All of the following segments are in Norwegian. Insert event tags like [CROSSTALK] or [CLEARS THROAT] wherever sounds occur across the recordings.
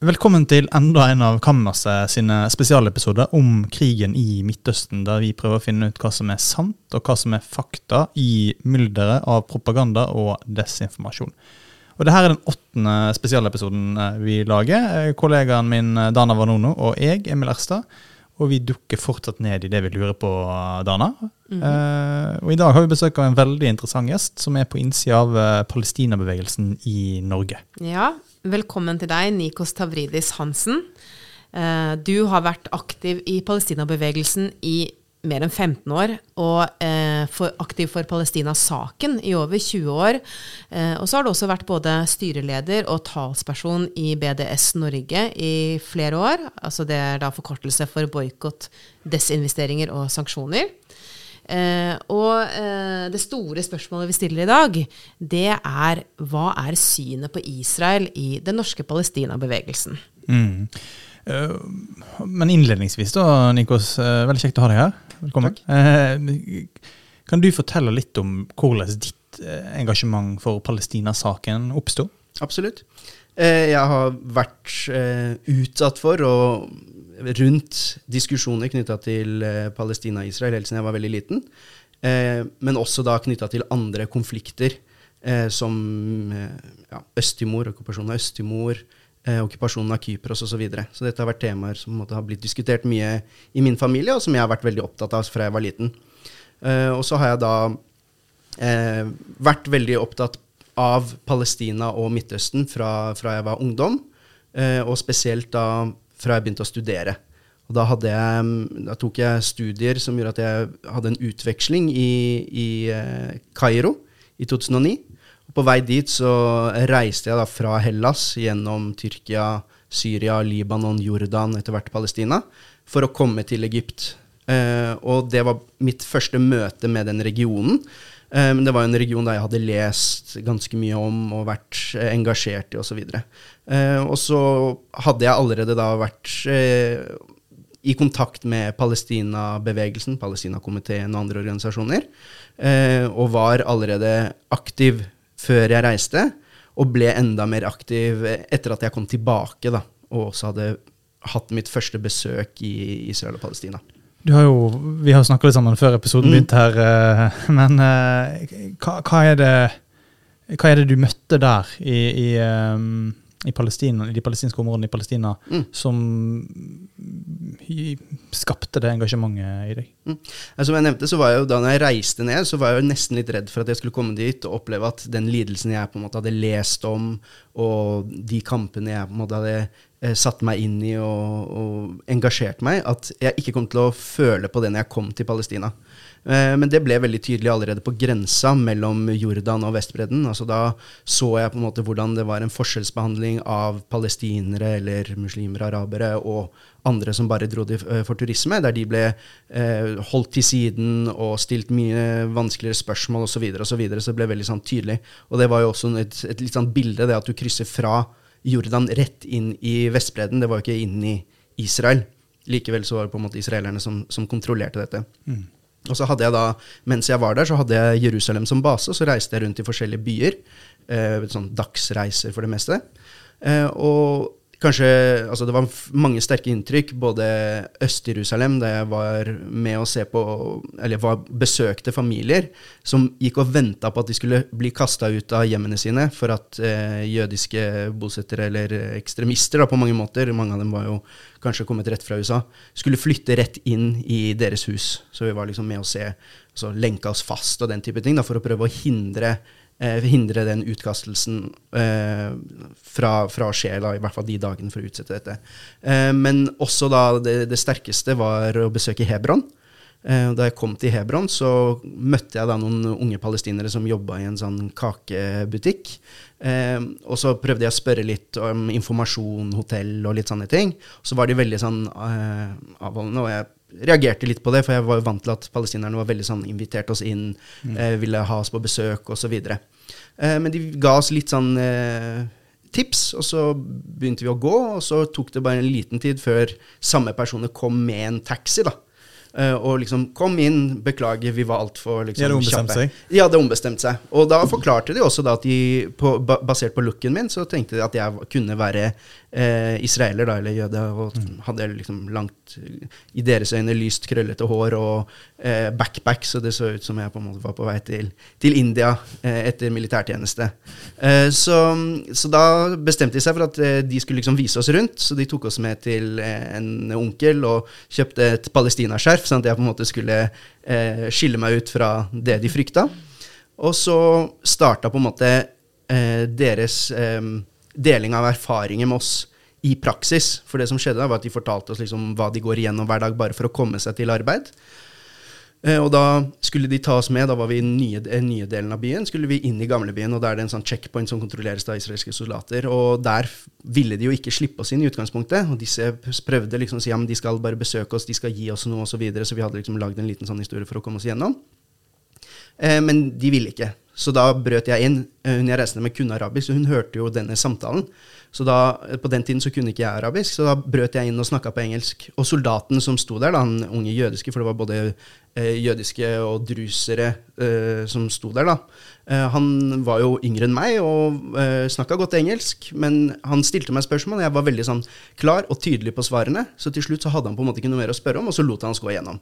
Velkommen til enda en av Kammerset sine spesialepisoder om krigen i Midtøsten, der vi prøver å finne ut hva som er sant og hva som er fakta i mylderet av propaganda og desinformasjon. Og Dette er den åttende spesialepisoden eh, vi lager. Eh, kollegaen min eh, Dana Vanono og jeg, Emil Erstad. Og vi dukker fortsatt ned i det vi lurer på, Dana. Mm -hmm. eh, og I dag har vi besøk av en veldig interessant gjest som er på innsida av Palestinabevegelsen i Norge. Ja, Velkommen til deg, Nikos Tavridis Hansen. Eh, du har vært aktiv i Palestinabevegelsen i mer enn 15 år, og eh, aktiv for Palestina-saken i over 20 år. Eh, og så har du også vært både styreleder og talsperson i BDS Norge i flere år. Altså det er da forkortelse for boikott, desinvesteringer og sanksjoner. Eh, og eh, det store spørsmålet vi stiller i dag, det er hva er synet på Israel i den norske Palestina-bevegelsen? Mm. Eh, men innledningsvis, da, Nikos. Uh, veldig kjekt å ha deg her. Velkommen. Uh, kan du fortelle litt om hvordan ditt engasjement for Palestina-saken oppsto? Absolutt. jeg har vært utsatt for og rundt diskusjoner knytta til eh, Palestina og Israel helt siden jeg var veldig liten. Eh, men også da knytta til andre konflikter, eh, som ja, Øst-Timor, okkupasjonen av Øst-Timor, okkupasjonen av Kypros osv. Så, videre. så dette har vært temaer som måtte, har blitt diskutert mye i min familie, og som jeg har vært veldig opptatt av fra jeg var liten. og så har jeg da vært veldig opptatt av Palestina og Midtøsten fra, fra jeg var ungdom, og spesielt da fra jeg begynte å studere. Og da, jeg, da, tok jeg studier som gjorde at jeg hadde en utveksling i, i eh, i 2009. Og på vei dit så reiste jeg da fra Hellas gjennom Tyrkia, Syria, Libanon, Jordan, etter hvert Palestina, for å komme til Egypt. Eh, og det var mitt første møte med den regionen. Eh, men det var jo en region der jeg hadde lest ganske mye om og vært eh, engasjert i osv. Uh, og så hadde jeg allerede da vært i kontakt med Palestina-bevegelsen, Palestina-komiteen og andre organisasjoner, og var allerede aktiv før jeg reiste, og ble enda mer aktiv etter at jeg kom tilbake, da, og også hadde hatt mitt første besøk i Israel og Palestina. Har jo, vi har snakka litt sammen før episoden mm. begynte her, [LAUGHS] men hva, hva, er det, hva, er det, du møtte der i, i um i, Palestina, i de palestinske områdene i Palestina mm. som skapte det engasjementet i deg? Mm. Som jeg nevnte, så var jeg jo da jeg reiste ned, så var jeg jo nesten litt redd for at jeg skulle komme dit og oppleve at den lidelsen jeg på en måte hadde lest om, og de kampene jeg på en måte hadde eh, satt meg inn i og, og engasjert meg, at jeg ikke kom til å føle på det når jeg kom til Palestina. Eh, men det ble veldig tydelig allerede på grensa mellom Jordan og Vestbredden. Altså da så jeg på en måte hvordan det var en forskjellsbehandling av palestinere eller muslimer, arabere og andre som bare dro eh, for turisme, der de ble eh, holdt til siden og stilt mye vanskeligere spørsmål osv. Så, og så, videre, så det ble veldig sånn tydelig. Og det var jo også et, et litt sånn bilde, det at du krysser fra Jordan rett inn i Vestbredden. Det var jo ikke inn i Israel. Likevel så var det på en måte israelerne som, som kontrollerte dette. Mm. Og så hadde jeg da, Mens jeg var der, så hadde jeg Jerusalem som base, og så reiste jeg rundt i forskjellige byer. Eh, sånn dagsreiser for det meste. Eh, og kanskje Altså, det var mange sterke inntrykk. Både Øst-Jerusalem, da jeg var med å se på Eller var, besøkte familier som gikk og venta på at de skulle bli kasta ut av hjemmene sine for at eh, jødiske bosettere, eller ekstremister da, på mange måter, mange av dem var jo kanskje kommet rett fra USA, skulle flytte rett inn i deres hus. Så vi var liksom med å se, altså lenka oss fast og den type ting, da, for å prøve å hindre hindre den utkastelsen eh, fra, fra sjela, i hvert fall de dagene for å utsette dette. Eh, men også da det, det, sterkeste var å besøke Hebron. Eh, da jeg kom til Hebron, så møtte jeg da noen unge palestinere som jobba i en sånn kakebutikk. Eh, og så prøvde jeg å spørre litt om informasjon, hotell og litt sånne ting. Så var de veldig sånn eh, avholdende, og jeg reagerte litt på det, for jeg var jo vant til at palestinerne var veldig sånn invitert oss inn, mm. eh, ville ha oss på besøk osv. Eh, men de ga oss litt sånn eh, tips, og så begynte vi å gå, og så tok det bare en liten tid før samme personer kom med en taxi. da. Uh, og liksom Kom inn, beklager, vi var altfor liksom, ja, hadde ombestemt seg? Ja, det ombestemte seg. Og da forklarte de også da at de, på, basert på looken min, så tenkte de at jeg kunne være eh, israeler, da, eller jøde, og hadde liksom langt, i deres øyne, lyst, krøllete hår og eh, backpack, så det så ut som jeg på en måte var på vei til, til India eh, etter militærtjeneste. Eh, så, så da bestemte de seg for at eh, de skulle liksom vise oss rundt, så de tok oss med til eh, en onkel og kjøpte et palestinaskjerf, sånn at jeg på en måte skulle eh, skille meg ut fra det de frykta. Og så starta på en måte deres eh, deling av erfaringer med oss i praksis. For det som skjedde da, var at de fortalte oss liksom hva de går igjennom hver dag bare for å komme seg til arbeid. Eh, og da skulle de ta oss med, da var vi i den nye, nye delen av byen, skulle vi inn i gamlebyen, og da er det en sånn checkpoint som kontrolleres av israelske soldater. Og der ville de jo ikke slippe oss inn i utgangspunktet, og disse prøvde liksom å si ja, men de skal bare besøke oss, de skal gi oss noe, osv., så, videre, så vi hadde liksom lagd en liten sånn historie for å komme oss igjennom. Eh, men de ville ikke. Så da brøt jeg inn. Eh, hun jeg reiste med, kunne arabisk, så hun hørte jo denne samtalen. Så da, eh, På den tiden så kunne ikke jeg arabisk, så da brøt jeg inn og snakka på engelsk. Og soldaten som sto der, da, han unge jødiske, for det var både eh, jødiske og drusere eh, som sto der, da, eh, han var jo yngre enn meg og eh, snakka godt engelsk, men han stilte meg spørsmål, og jeg var veldig sånn klar og tydelig på svarene, så til slutt så hadde han på en måte ikke noe mer å spørre om, og så lot han oss gå igjennom.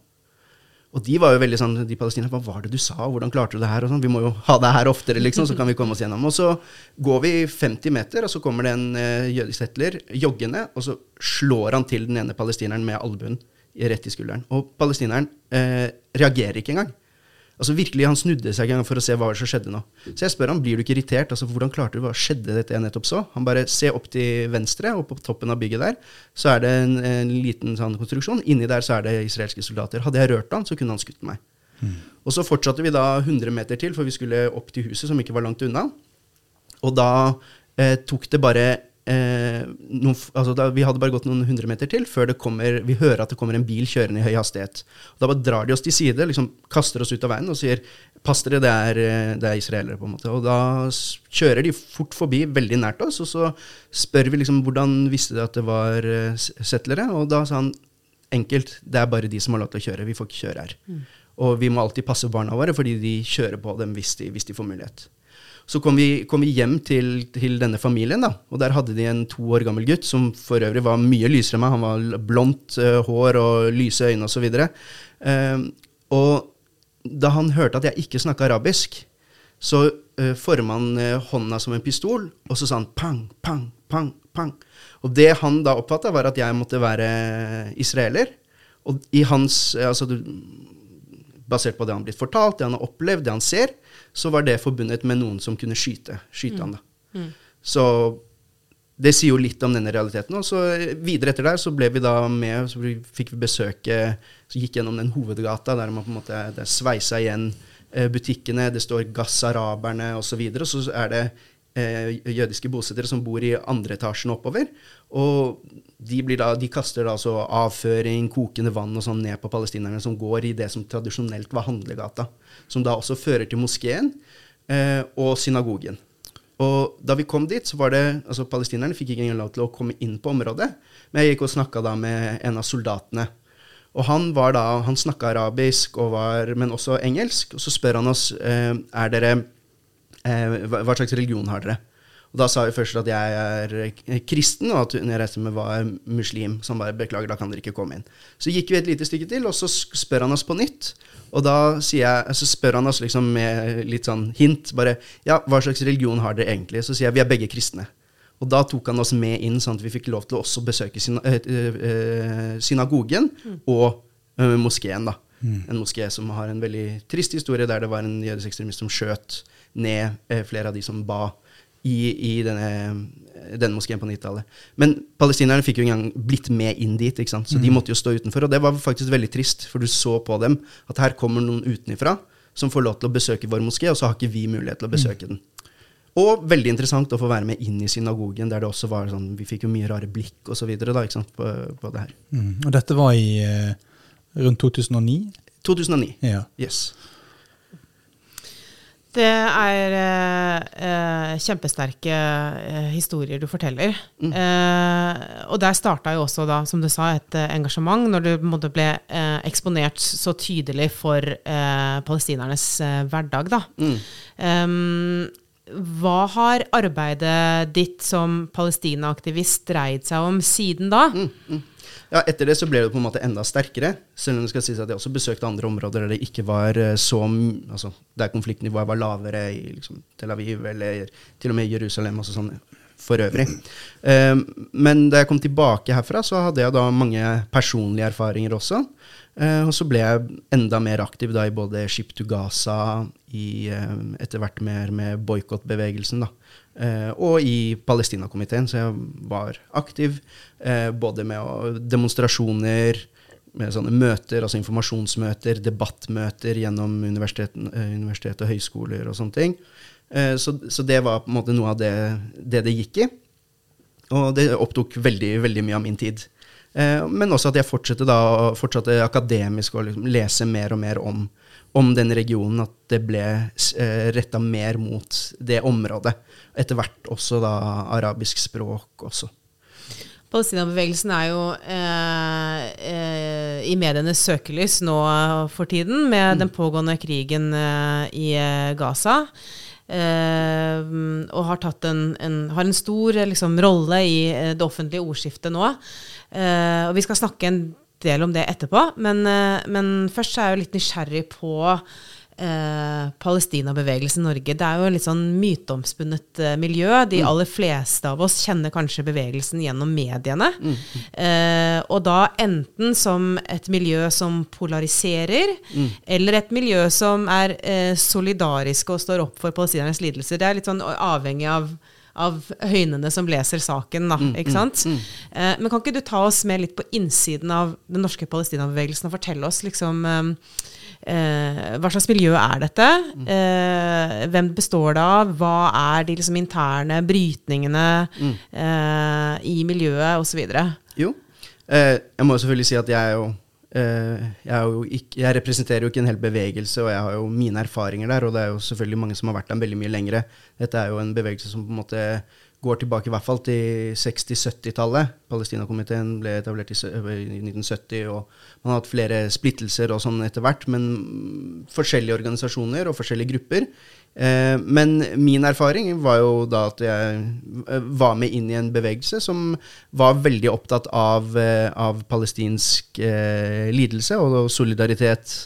Og de var jo veldig sånn, de palestinerne, hva var det du sa, hvordan klarte du det her? og sånn, Vi må jo ha det her oftere, liksom, så kan vi komme oss gjennom. Og så går vi 50 meter, og så kommer det en uh, jødisk settler joggende, og så slår han til den ene palestineren med albuen rett i skulderen. Og palestineren uh, reagerer ikke engang. Altså virkelig, Han snudde seg en gang for å se hva som skjedde nå. Så jeg spør han, blir du ikke irritert. altså Hvordan klarte du hva skjedde dette jeg nettopp så? Han bare se opp til venstre, og på toppen av bygget der så er det en, en liten sånn konstruksjon. Inni der så er det israelske soldater. Hadde jeg rørt han, så kunne han skutt meg. Mm. Og så fortsatte vi da 100 meter til, for vi skulle opp til huset, som ikke var langt unna. Og da eh, tok det bare eh, noen, altså da, Vi hadde bare gått noen hundre meter til før det kommer, vi hører at det kommer en bil kjørende i høy hastighet. Da bare drar de oss til side, liksom kaster oss ut av veien og sier pass dere, det er, eh, det er israelere. på en måte. Og da kjører de fort forbi, veldig nært oss, og så spør vi liksom hvordan visste de at det var uh, settlere. Og da sa han enkelt, det er bare de som har lov til å kjøre, vi får ikke kjøre her. Mm. Og vi må alltid passe barna våre, fordi de kjører på dem hvis de, hvis de får mulighet. Så kom vi, kom vi hjem til, til, denne familien, da, og der hadde de en to år gammel gutt som for øvrig var mye lysere enn meg. Han var blondt uh, hår og lyse øyne osv. Og, uh, og da han hørte at jeg ikke snakka arabisk, så uh, forma han uh, hånda som en pistol, og så sa han pang, pang, pang, pang. Og det han da oppfatta, var at jeg måtte være israeler. Og i hans altså, Basert på det han har blitt fortalt, det han har opplevd, det han ser, så var det forbundet med noen som kunne skyte, skyte mm. han. da. Mm. Så det sier jo litt om denne realiteten. Og så videre etter der så ble vi da med, så fikk vi besøke Så gikk gjennom den hovedgata der man på en måte det sveisa igjen eh, butikkene, det står gassaraberne osv. Og, så og så er det eh, jødiske bosettere som bor i andre etasjen oppover. Og de, da, de kaster da altså avføring, kokende vann og sånn ned på palestinerne som går i det som tradisjonelt var handlegata. Som da også fører til moskeen eh, og synagogen. Og da vi kom dit, så var det altså Palestinerne fikk ikke lov til å komme inn på området. Men jeg gikk og snakka da med en av soldatene. Og han var da, han snakka arabisk, var, men også engelsk. Og så spør han oss eh, er dere, eh, hva slags religion har dere. Og da sa vi først at jeg er kristen, og at hun jeg reiste med, var muslim. Så han bare beklager, da kan dere ikke komme inn. Så gikk vi et lite stykke til, og så spør han oss på nytt. Og da jeg, så spør han oss liksom med litt sånn hint, bare ja, hva slags religion har dere egentlig? Så sier jeg vi er begge kristne. Og da tok han oss med inn, sånn at vi fikk lov til å også besøke syna, øh, synagogen mm. og øh, moskeen. da. Mm. En moské som har en veldig trist historie, der det var en jødisk ekstremist som skjøt ned øh, flere av de som ba i, i denne, denne, moskeen på 90-tallet. Men palestinerne fikk jo engang blitt med inn dit, ikke sant? så mm. de måtte jo stå utenfor. Og det var faktisk veldig trist, for du så på dem at her kommer noen utenifra som får lov til å besøke vår moské, og så har ikke vi mulighet til å besøke mm. den. Og veldig interessant å få være med inn i synagogen, der det også var sånn Vi fikk jo mye rare blikk og så videre da, ikke sant, på, på det her. Mm. Og dette var i eh, rundt 2009? 2009. Ja. Yes. Det er eh, kjempesterke eh, historier du forteller. Mm. Eh, og der starta jo også, da, som du sa, et eh, engasjement, når du måte, ble eh, eksponert så tydelig for eh, palestinernes hverdag. da. Mm. Um, hva har arbeidet ditt som Palestina-aktivist dreid seg om siden da? Mm, ja, Etter det så ble det på en måte enda sterkere. Selv om det skal sies at jeg også besøkte andre områder der det ikke var eh, så altså, Der konfliktnivået var lavere, i liksom, Tel Aviv eller til og med Jerusalem. og sånn for øvrig. Um, men da jeg kom tilbake herfra, så hadde jeg da mange personlige erfaringer også. Uh, og så ble jeg enda mer aktiv da i både Ship to Gaza, i, uh, etter hvert mer med boikottbevegelsen, da. Uh, og i Palestinakomiteen, så jeg var aktiv både med demonstrasjoner, med sånne møter, altså informasjonsmøter, debattmøter gjennom universitet, universitet og høyskoler og sånne ting. Så, så, det var på en måte noe av det det, det gikk i. Og det opptok veldig, veldig mye av min tid. Eh, men også at jeg fortsatte, da, fortsatte akademisk å liksom lese mer og mer om, om den regionen. At det ble eh, retta mer mot det området. Etter hvert også da arabisk språk også. Palestinabevegelsen er jo eh, eh, i medienes søkelys nå for tiden, med mm. den pågående krigen eh, i eh, Gaza. Og har, en, en, har en, stor liksom, rolle i det offentlige ordskiftet nå. Uh, og vi skal snakke en del om det etterpå, men, uh, men først er jeg jo litt nysgjerrig på uh, Palestina-bevegelsen Norge. Det er jo en litt sånn myteomspunnet miljø. De mm. aller fleste av oss kjenner kanskje bevegelsen gjennom mediene. Mm. og da enten som et miljø som polariserer, mm. eller et miljø som er solidarisk og står opp for palestinernes lidelser. Det er litt sånn avhengig av av høynene som leser saken. Da, mm, ikke mm, sant? Mm. Eh, men kan ikke du ta oss med litt på innsiden av den norske palestinabevegelsen og fortelle oss liksom eh, eh, hva slags miljø er dette? Eh, hvem består det av? Hva er de liksom, interne brytningene mm. eh, i miljøet, osv.? Jo, eh, jeg må selvfølgelig si at jeg er jo jeg, ikke, jeg, representerer jo ikke en hel bevegelse, og jeg har jo mine erfaringer der. Og det er jo selvfølgelig mange som har vært der veldig mye lengre. Dette er jo en bevegelse som på en måte går tilbake i hvert fall til 60-70-tallet. Palestinakomiteen ble etablert i 1970, og man har hatt flere splittelser og sånn etter hvert. Men forskjellige organisasjoner og forskjellige grupper. Eh, men min erfaring var jo da at jeg eh, var med inn i en bevegelse som var veldig opptatt av, eh, av palestinsk lidelse og solidaritet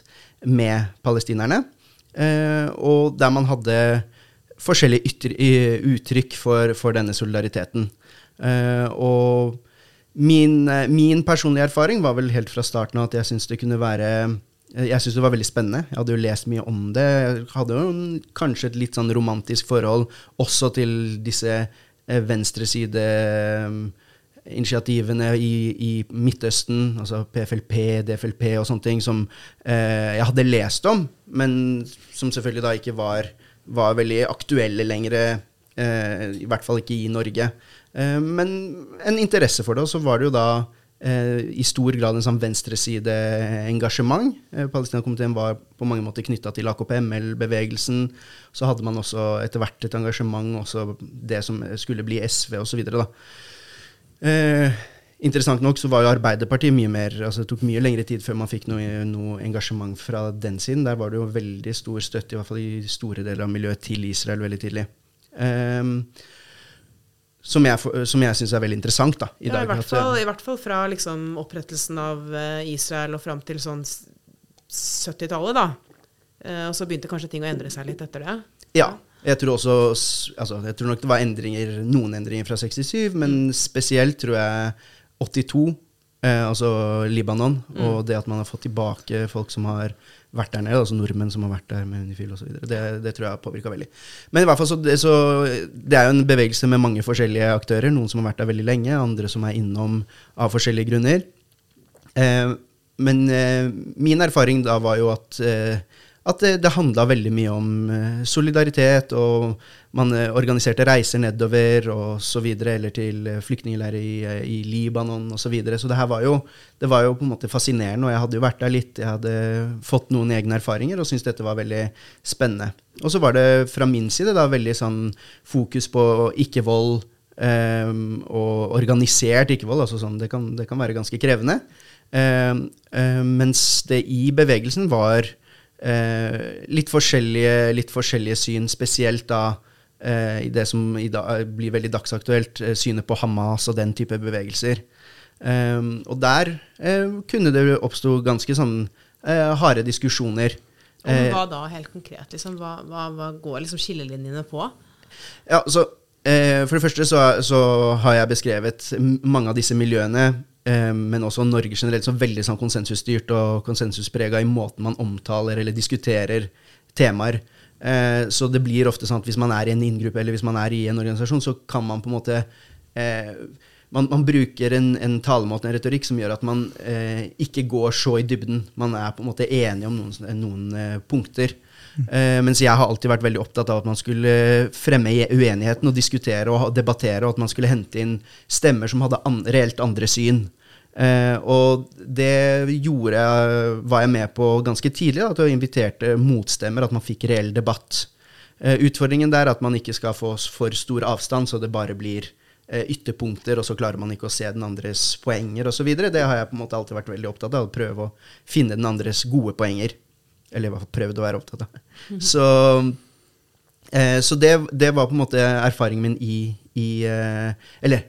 med palestinerne. Og der man hadde forskjellige ytter, uttrykk for, for, denne solidariteten. Og min, min, personlige erfaring var vel helt fra starten av at jeg syntes det kunne være jeg syntes det var veldig spennende. Jeg hadde jo lest mye om det. Jeg hadde jo kanskje et litt sånn romantisk forhold også til disse eh, venstreside-initiativene i, i, Midtøsten, altså PFLP, DFLP og sånne ting, som eh, jeg hadde lest om, men som selvfølgelig da ikke var, var veldig aktuelle lenger, eh, i hvert fall ikke i Norge. Eh, men en interesse for det, og så var det jo da Eh, i stor grad en sånn venstreside-engasjement. Palestina-komiteen var på mange måter knytta til AKP-ML-bevegelsen. Så hadde man også etter hvert et engasjement, også det som skulle bli SV osv. Eh, interessant nok så var jo Arbeiderpartiet mye mer altså Det tok mye lengre tid før man fikk noe, noe, engasjement fra den siden. Der var det jo veldig stor støtte, i hvert fall i store deler av miljøet, til Israel veldig tidlig. Eh, som jeg, som jeg syns er veldig interessant. da, i, ja, dag. I hvert, fall, I hvert fall, fra liksom, opprettelsen av eh, Israel og fram til sånn 70-tallet. da. Uh, og så begynte kanskje ting å endre seg litt etter det? Ja. Jeg tror også, altså, jeg tror nok det var endringer, noen endringer fra 67, men mm. spesielt tror jeg 82, eh, altså Libanon, mm. og det at man har fått tilbake folk som har vært der nede, altså nordmenn som har vært der med Unifil osv. Det, det tror jeg har påvirka veldig. Men i hvert fall så det, så det, er jo en bevegelse med mange forskjellige aktører. Noen som har vært der veldig lenge, andre som er innom av forskjellige grunner. Eh, men eh, min erfaring da var jo at eh, at det, det handla veldig mye om eh, solidaritet, og man eh, organiserte reiser nedover og så videre, eller til eh, flyktningleirer i, i Libanon osv. Så, videre. så det her var jo, det var jo på en måte fascinerende, og jeg hadde jo vært der litt. Jeg hadde fått noen egne erfaringer og syntes dette var veldig spennende. Og så var det fra min side da veldig sånn fokus på ikke-vold. Um, og organisert ikke-vold. altså sånn, det, kan, det kan være ganske krevende. Um, um, mens det i bevegelsen var Eh, litt, forskjellige, litt, forskjellige, syn, spesielt da eh, i det som i dag blir veldig dagsaktuelt, eh, synet på Hamas og den type bevegelser. Um, og der eh, kunne det oppstå ganske sånn eh, harde diskusjoner. Om hva da, helt konkret? Liksom, hva, hva, hva går liksom skillelinjene på? Ja, så eh, For det første så, så har jeg beskrevet mange av disse miljøene, men også Norge generelt, som veldig sånn konsensusstyrt og konsensusprega i måten man omtaler eller diskuterer temaer. Eh, så det blir ofte sånn at hvis man er i en inngruppe eller hvis man er i en organisasjon, så kan man på en måte eh, man, man bruker en, en talemåte, en retorikk, som gjør at man eh, ikke går så i dybden. Man er på en måte enig om noen, noen eh, punkter. Eh, mens jeg har alltid vært veldig opptatt av at man skulle fremme uenigheten og diskutere og debattere, og at man skulle hente inn stemmer som hadde an, reelt andre syn. Uh, og det gjorde jeg, var jeg med på ganske tidlig, da, at jeg inviterte motstemmer, at man fikk reell debatt. Uh, utfordringen der er at man ikke skal få for stor avstand, så det bare blir uh, ytterpunkter, og så klarer man ikke å se den andres poenger osv. Det har jeg på en måte alltid vært veldig opptatt av, å prøve å finne den andres gode poenger. Eller i hvert fall prøvd å være opptatt av. Så, eh, så det, det var på en måte erfaringen min i, i eh, Eller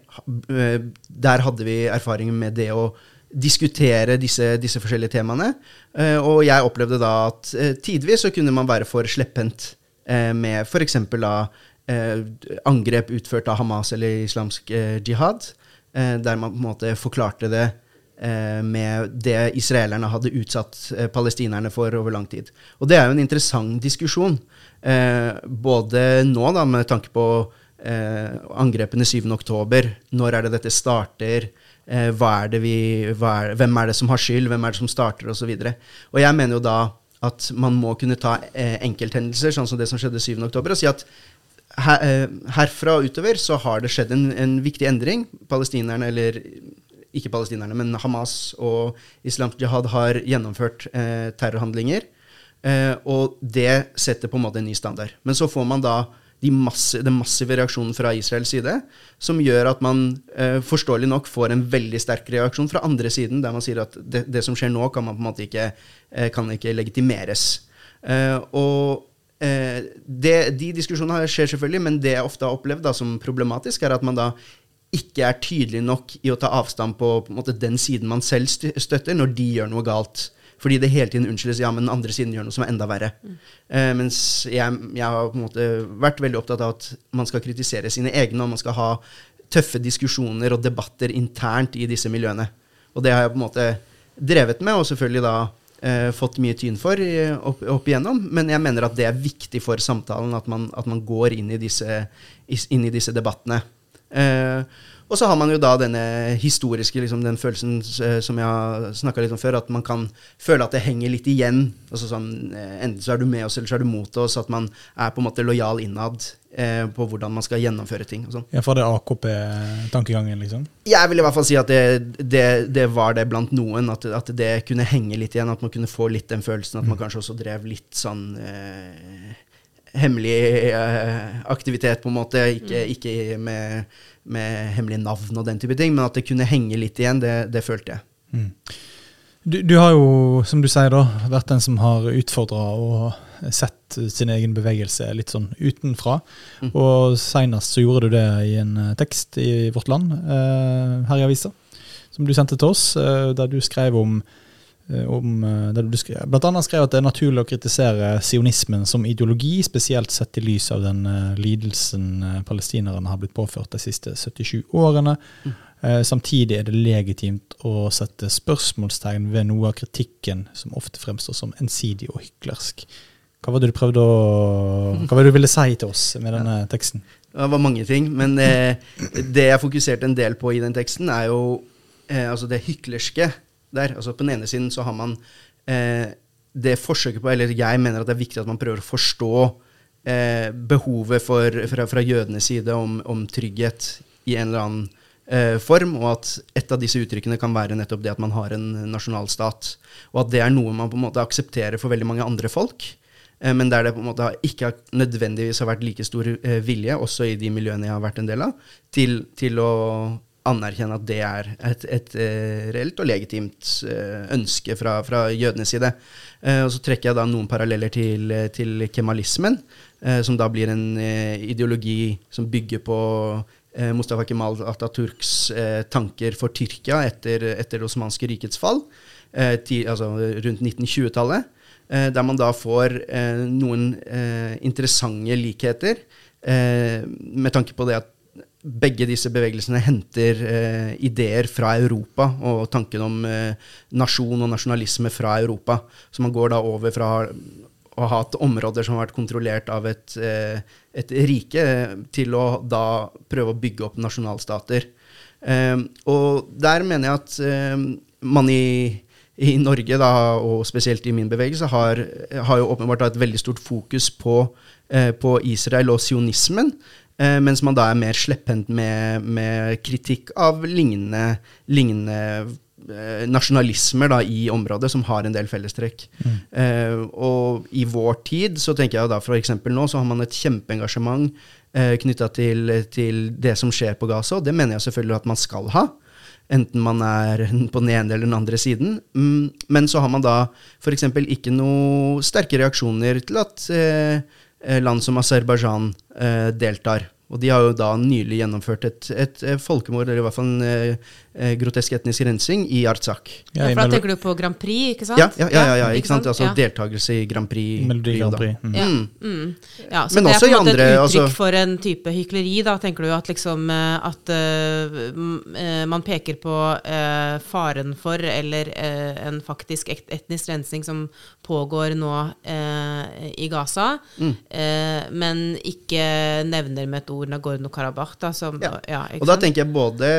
eh, der hadde vi erfaringen med det å diskutere disse, disse forskjellige temaene. Eh, og jeg opplevde da at eh, tidvis så kunne man være for slepphendt eh, med f.eks. da eh, angrep utført av Hamas eller islamsk jihad, der man på en måte forklarte det med det israelerne hadde utsatt eh, palestinerne for over lang tid. Og det er jo en interessant diskusjon, eh, både nå da med tanke på eh, angrepene 7. oktober, når er det dette starter, eh, er det vi, er, hvem er det som har skyld, hvem er det som starter. Og, så og jeg mener jo da at man må kunne ta eh, enkelthendelser, sånn som det som skjedde 7. oktober, og si at her, eh, herfra og utover så har det skjedd en, en viktig endring. Palestinerne, eller ikke palestinerne, men Hamas og Islamsk Jihad har gjennomført eh, terrorhandlinger. Eh, og det setter på en måte en ny standard. Men så får man da de masse, den massive reaksjonen fra Israels side, som gjør at man eh, forståelig nok får en veldig sterk reaksjon fra andre siden, der man sier at det, det som skjer nå, kan man på en måte ikke, eh, kan ikke legitimeres. Eh, og eh, det, de diskusjonene skjer selvfølgelig, men det jeg ofte har opplevd da, som problematisk, er at man da ikke er tydelig nok i å ta avstand på, på måte, den siden man selv støtter, når de gjør noe galt. Fordi det hele tiden unnskyldes ja, men den andre siden gjør noe som er enda verre. Eh, mens jeg, jeg har på en måte vært veldig opptatt av at man skal kritisere sine egne, og man skal ha tøffe diskusjoner og debatter internt i disse miljøene. Og det har jeg på en måte drevet med, og selvfølgelig da uh, fått mye tyn for i, opp, opp igjennom. Men jeg mener at det er viktig for samtalen at man, at man går inn i disse, inn i disse debattene. Eh, og så har man jo da denne historiske liksom, den følelsen eh, som jeg har snakka litt om før, at man kan føle at det henger litt igjen. Altså sånn, eh, Enten så er du med oss, eller så er du mot oss. At man er på en måte lojal innad eh, på hvordan man skal gjennomføre ting. og sånn. Ja, For det AKP-tankegangen, liksom? Jeg vil i hvert fall si at det, det, det var det blant noen. At, at det kunne henge litt igjen. At man kunne få litt den følelsen. At man kanskje også drev litt sånn eh, hemmelig eh, aktivitet, på en måte. Ikke, ikke med, med hemmelige navn og den type ting, men at det kunne henge litt igjen, det, det følte jeg. Mm. Du, du har jo, som du sier, da, vært den som har utfordra og sett sin egen bevegelse litt sånn utenfra. Mm. Og seinest så gjorde du det i en eh, tekst i Vårt Land eh, her i avisa, som du sendte til oss, eh, der du skrev om, om eh, der du skrev, Blant annet skrev at det er naturlig å kritisere sionismen som ideologi, spesielt sett i lys av den eh, lidelsen eh, palestinerne har blitt påført de siste 77 årene. Mm. Samtidig er det legitimt å sette spørsmålstegn ved noe av kritikken som ofte fremstår som ensidig og hyklersk. Hva var det du prøvde å [LAUGHS] Hva var det du ville si til oss med denne teksten? Det var mange ting, men eh, det jeg fokuserte en del på i den teksten, er jo eh, altså det hyklerske der. Altså på den ene siden så har man eh, det forsøket på Eller jeg mener at det er viktig at man prøver å forstå eh, behovet for, fra, fra jødenes side om, om trygghet i en eller annen eh, form, og at et av disse uttrykkene kan være nettopp det at man har en nasjonalstat. Og at det er noe man på en måte aksepterer for veldig mange andre folk. Eh, Men der det på en måte ikke nødvendigvis har vært like stor eh, vilje, også i de miljøene jeg har vært en del av, til, til å anerkjenne at det er et, et eh, reelt og legitimt eh, ønske fra, fra jødenes side. Eh, og så trekker jeg da noen paralleller til, til kemalismen, som da blir en ideologi som bygger på Mustafa Kemal Atatürks eh, tanker for Tyrkia etter, etter det osmanske rikets fall, altså rundt 1920-tallet. Eh, der man da får noen interessante likheter, med tanke på det at begge disse bevegelsene henter eh, ideer fra Europa, og tanken om eh, nasjon og nasjonalisme fra Europa. Så man går da over fra å ha hatt områder som har vært kontrollert av et, eh, et rike, til å da prøve å bygge opp nasjonalstater. Eh, og der mener jeg at eh, man i i Norge, da, og spesielt i min bevegelse, har, har jo åpenbart et veldig stort fokus på, eh, på Israel og sionismen. Eh, mens man da er mer slepphendt med, med kritikk av lignende, lignende eh, nasjonalismer da, i området som har en del fellestrekk. Mm. Eh, og i vår tid så tenker jeg da for eksempel nå så har man et kjempeengasjement eh, knytta til, til det som skjer på Gaza, og det mener jeg selvfølgelig at man skal ha. Enten man er [LAUGHS] på den ene eller den andre siden. Mm, men så har man da f.eks. ikke noe sterke reaksjoner til at eh, eh, land som Aserbajdsjan eh, deltar. Og de har jo da nylig gjennomført et, et, folkemord, eller i hvert fall en eh, eh, grotesk etnisk rensing, i Artsakh. Ja, for da tenker du på Grand Prix, ikke sant? Ja, ja, ja, ja, ja, ikke sant? Altså Ja. deltakelse i Grand Prix. Melodi Grand. Prix. Mm. Ja. Mm. Mm. Ja, så Men det er på en måte andre, et uttrykk altså- for en type hykleri, da, tenker du at liksom eh, at uh, man peker på uh, faren for, eller uh, en faktisk et etnisk rensing som pågår nå i Gaza, Mm. eh, men ikke nevner med et ord Nagorno-Karabakh, Ja. ja, Og da tenker jeg både,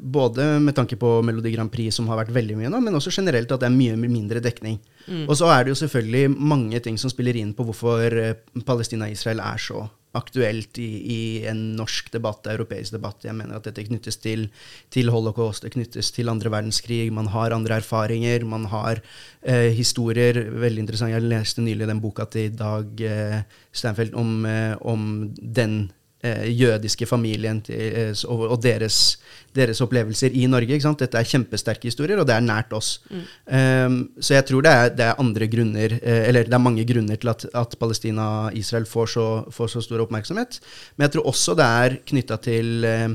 både med tanke på Melodi Grand Prix, som har vært veldig mye nå, men også generelt at det er mye mindre dekning. Mm. Og så er det jo selvfølgelig mange ting som spiller inn på hvorfor eh, Palestina-Israel er så aktuelt i, i en norsk debatt, europeisk debatt. Jeg mener at dette knyttes til, til holocaust, det knyttes til andre verdenskrig. Man har andre erfaringer, man har eh, historier. Veldig interessant. Jeg leste nylig den boka til Dag eh, Steinfeld om, eh, om den jødiske familien til, eh, og, deres, deres opplevelser i Norge. Ikke sant? Dette er kjempesterke historier, og det er nært oss. Um, så jeg tror det er, det er andre grunner, eh, eller det er mange grunner til at, at Palestina og Israel får så, får så stor oppmerksomhet. Men jeg tror også det er knytta til eh,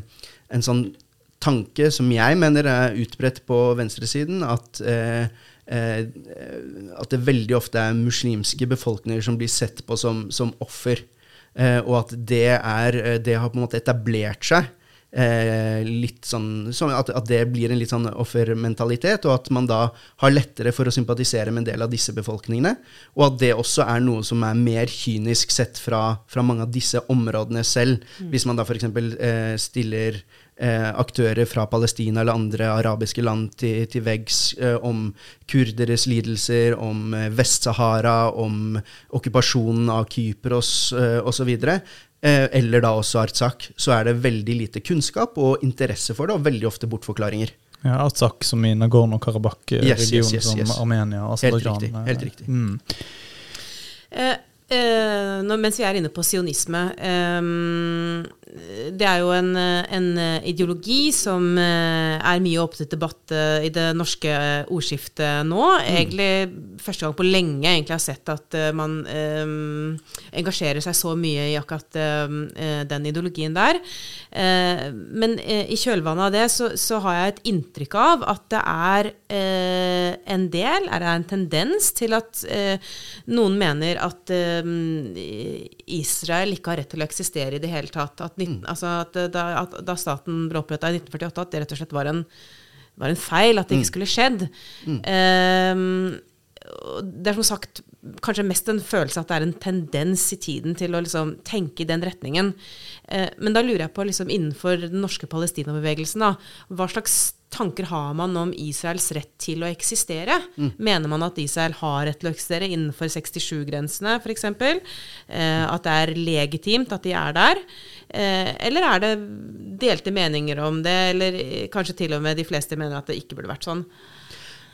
en sånn tanke som jeg mener er utbredt på venstresiden, at eh, eh, at det veldig ofte er muslimske befolkninger som blir sett på som, som offer. Eh, og at det, er, eh, det har på en måte etablert seg. Eh, litt sånn, at, at det blir en litt sånn offermentalitet, og at man da har lettere for å sympatisere med en del av disse befolkningene. Og at det også er noe som er mer kynisk sett fra, fra mange av disse områdene selv. Hvis man da f.eks. Eh, stiller eh, aktører fra Palestina eller andre arabiske land til, til veggs eh, om kurderes lidelser, om eh, Vest-Sahara, om okkupasjonen av Kypros eh, osv. Eh, eller da også Artsakh, så er det veldig lite kunnskap og interesse for det, og veldig ofte bortforklaringer. Ja, Artsakh som i Nagorno-Karabakh-regionen, Yes, yes, yes, som. Armenia og Helt riktig, helt riktig. Mm. Eh, eh, nå, mens vi er inne på sionisme eh, Det er jo en, en ideologi som eh, er mye opp til debatt eh, i det norske ordskiftet nå. Egentlig første gang på lenge jeg egentlig har sett at man eh, engasjerer seg så mye i akkurat den ideologien der. Eh, men i kjølvannet av det så, så har jeg et inntrykk av at det er en del, er det en tendens til at noen mener at Israel ikke har rett til å eksistere i det hele tatt. At, 19, altså at, da, at da staten ble oppretta i 1948, at det rett og slett var en, var en feil, at det ikke skulle skjedd. Mm. Um, det er som sagt kanskje mest en følelse at det er en tendens i tiden til å liksom tenke i den retningen. Eh, men da lurer jeg på, liksom, innenfor den norske Palestina-bevegelsen, da, hva slags tanker har man om Israels rett til å eksistere? Mener man at Israel har rett til å eksistere innenfor 67-grensene, f.eks.? Eh, at det er legitimt at de er der? Eh, eller er det delte meninger om det, eller eh, kanskje til og med de fleste mener at det ikke burde vært sånn?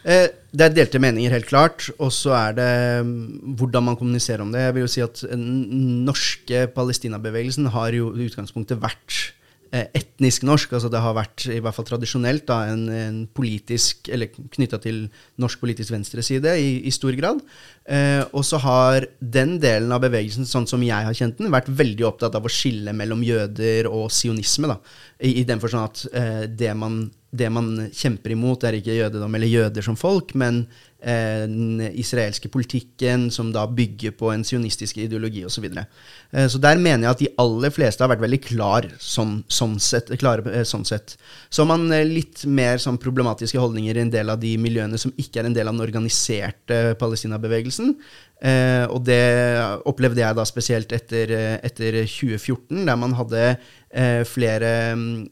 Eh, det er delte meninger, helt klart. Og så er det mm, hvordan man kommuniserer om det. Jeg vil jo si at Den norske Palestina-bevegelsen har jo i utgangspunktet vært etnisk norsk. altså Det har vært i hvert fall tradisjonelt da, en, en politisk, eller knytta til norsk politisk venstreside i, i stor grad. Eh, og så har den delen av bevegelsen, sånn som jeg har kjent den, vært veldig opptatt av å skille mellom jøder og sionisme. da, I, i den forstand at eh, det, man, det man kjemper imot, er ikke jødedom eller jøder som folk, men Eh, den israelske politikken, som da bygger på en sionistisk ideologi osv. Så, videre. Eh, så der mener jeg at de aller fleste har vært veldig klar sånn, sånn sett, klare eh, sånn sett. Så har man litt mer sånn problematiske holdninger i en del av de miljøene som ikke er en del av den organiserte Palestina-bevegelsen. Eh, og det opplevde jeg da spesielt etter, etter 2014, der man hadde eh, flere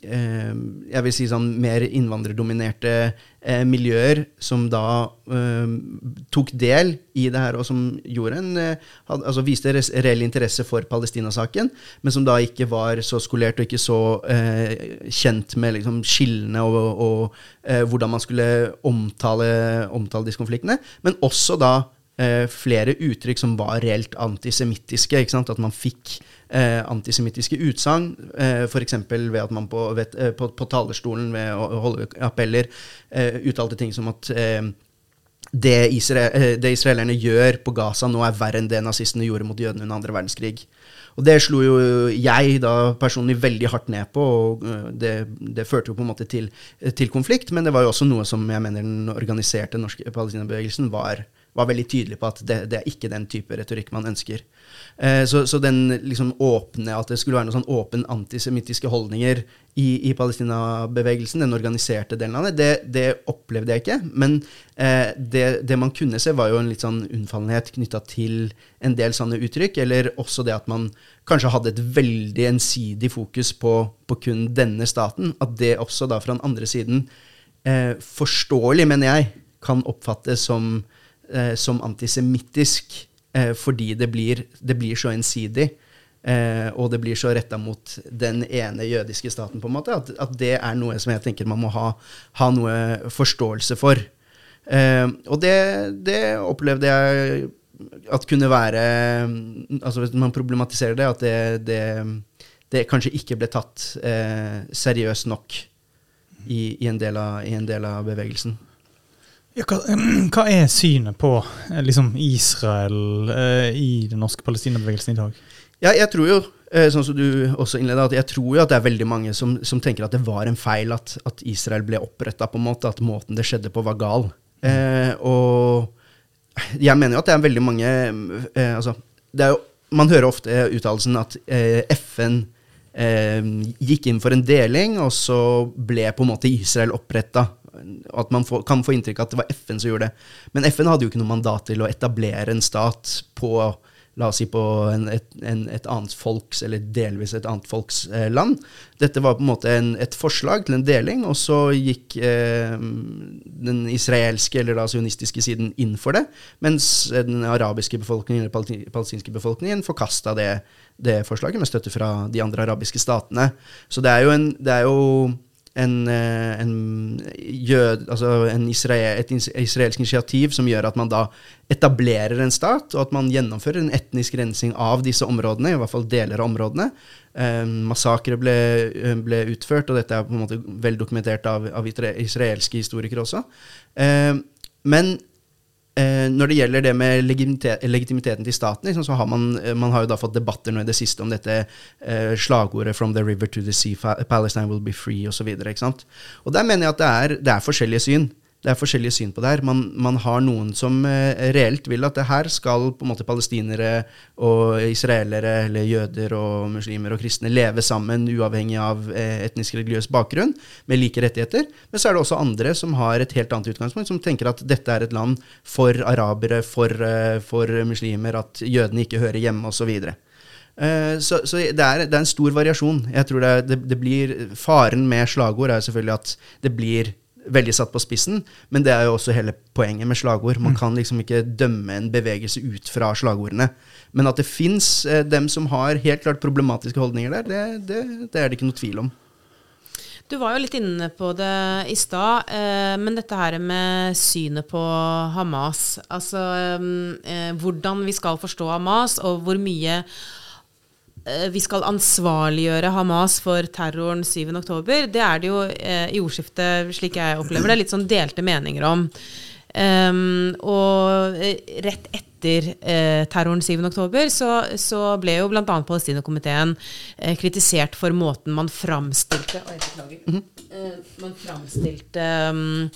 eh, Jeg vil si sånn mer innvandrerdominerte eh, miljøer som da eh, tok del i det her, og som gjorde en, eh, had, altså viste reell interesse for Palestina-saken, men som da ikke var så skolert og ikke så eh, kjent med liksom, skillene og, og hvordan man skulle omtale, omtale disse konfliktene. Men også da flere uttrykk som var reelt antisemittiske. At man fikk eh, antisemittiske utsagn, eh, f.eks. ved at man på, vet, eh, på, på, talerstolen ved å holde appeller eh, uttalte ting som at eh, det, Israel, eh, det, israelerne gjør på Gaza nå, er verre enn det nazistene gjorde mot jødene under andre verdenskrig. Og det slo jo jeg da personlig veldig hardt ned på, og eh, det, det førte jo på en måte til, til, konflikt. Men det var jo også noe som jeg mener den organiserte norske palestinabevegelsen var, var veldig tydelig på at det, det, er ikke den type retorikk man ønsker. Eh, så, så, den liksom åpne, at det skulle være noen sånn åpen antisemittiske holdninger i, i Palestina-bevegelsen, den organiserte delen av det, det, det opplevde jeg ikke. Men eh, det, det, man kunne se, var jo en litt sånn unnfallenhet knytta til en del sånne uttrykk, eller også det at man kanskje hadde et veldig ensidig fokus på, på kun denne staten. At det også da fra den andre siden, eh, forståelig, mener jeg, kan oppfattes som, eh, som antisemittisk eh, fordi det blir, det blir, så ensidig. Eh, og det blir så retta mot den ene jødiske staten, på en måte, at, at, det er noe som jeg tenker man må ha, ha noe forståelse for. Eh, og det, det, opplevde jeg at kunne være altså Hvis man problematiserer det, at det, det, det kanskje ikke ble tatt eh, seriøst nok i, i, en av, i en del av bevegelsen. Ja, hva, [CLEARS THROAT] hva, er synet på eh, liksom, Israel eh, i den norske palestinabevegelsen i dag? Ja, jeg tror jo, eh, sånn som du også innleda, at jeg tror jo at det er veldig mange som, som tenker at det var en feil at, at Israel ble oppretta, på en måte, at måten det skjedde på, var gal. Mm. Eh, og jeg mener jo at det er veldig mange eh, altså, det er jo, Man hører ofte uttalelsen at eh, FN gikk inn for en deling, og så ble på en måte Israel oppretta at man får, kan få inntrykk av at det var FN som gjorde det. Men FN hadde jo ikke noe mandat til å etablere en stat på la oss si på en, et, en, et, annet folks, eller delvis et annet folks eh, land. Dette var på en måte en, et forslag til en deling, og så gikk eh, den israelske eller da sionistiske siden inn for det, mens den arabiske befolkningen, eller palestinske befolkningen forkasta det, det, forslaget med støtte fra de andre arabiske statene. Så det er jo, en, det er jo en, eh, en, jød, altså israel, et israelsk initiativ som gjør at man da etablerer en stat, og at man gjennomfører en etnisk rensing av disse områdene, i hvert fall deler av områdene. Eh, massakre ble, eh, ble, utført, og dette er på en måte vel dokumentert av, av israelske historikere også. Eh, men når det gjelder det med legitimiteten til staten, liksom, så har man, eh, man har jo da fått debatter nå i det siste om dette eh, slagordet 'From the river to the sea, Palestine will be free', osv. Og, og der mener jeg at det er, det er forskjellige syn det er forskjellige syn på det her. Man, man har noen som eh, reelt vil at det her skal på en måte palestinere og israelere, eller jøder og muslimer og kristne leve sammen uavhengig av eh, etnisk religiøs bakgrunn, med like rettigheter. Men så er det også andre som har et helt annet utgangspunkt, som tenker at dette er et land for arabere, for, eh, for muslimer, at jødene ikke hører hjemme, osv. Uh, så, så det, er, det, er, en stor variasjon. Jeg tror det, det, det, blir, Faren med slagord er selvfølgelig at det blir veldig satt på spissen, men det er jo også hele poenget med slagord. Man mm. kan liksom ikke dømme en bevegelse ut fra slagordene. Men at det fins eh, dem som har helt klart problematiske holdninger der, det, det, det, er det ikke noe tvil om. Du var jo litt inne på det i stad, eh, men dette her med synet på Hamas, altså eh, hvordan vi skal forstå Hamas, og hvor mye eh, vi skal ansvarliggjøre Hamas for terroren 7.10. Det er det jo eh, i ordskiftet, slik jeg opplever det, litt sånn delte meninger om. Um, og eh, rett etter eh, terroren 7.10 så, så ble jo bl.a. Palestinakomiteen eh, kritisert for måten man framstilte Oi, beklager. Mm -hmm. man framstilte um,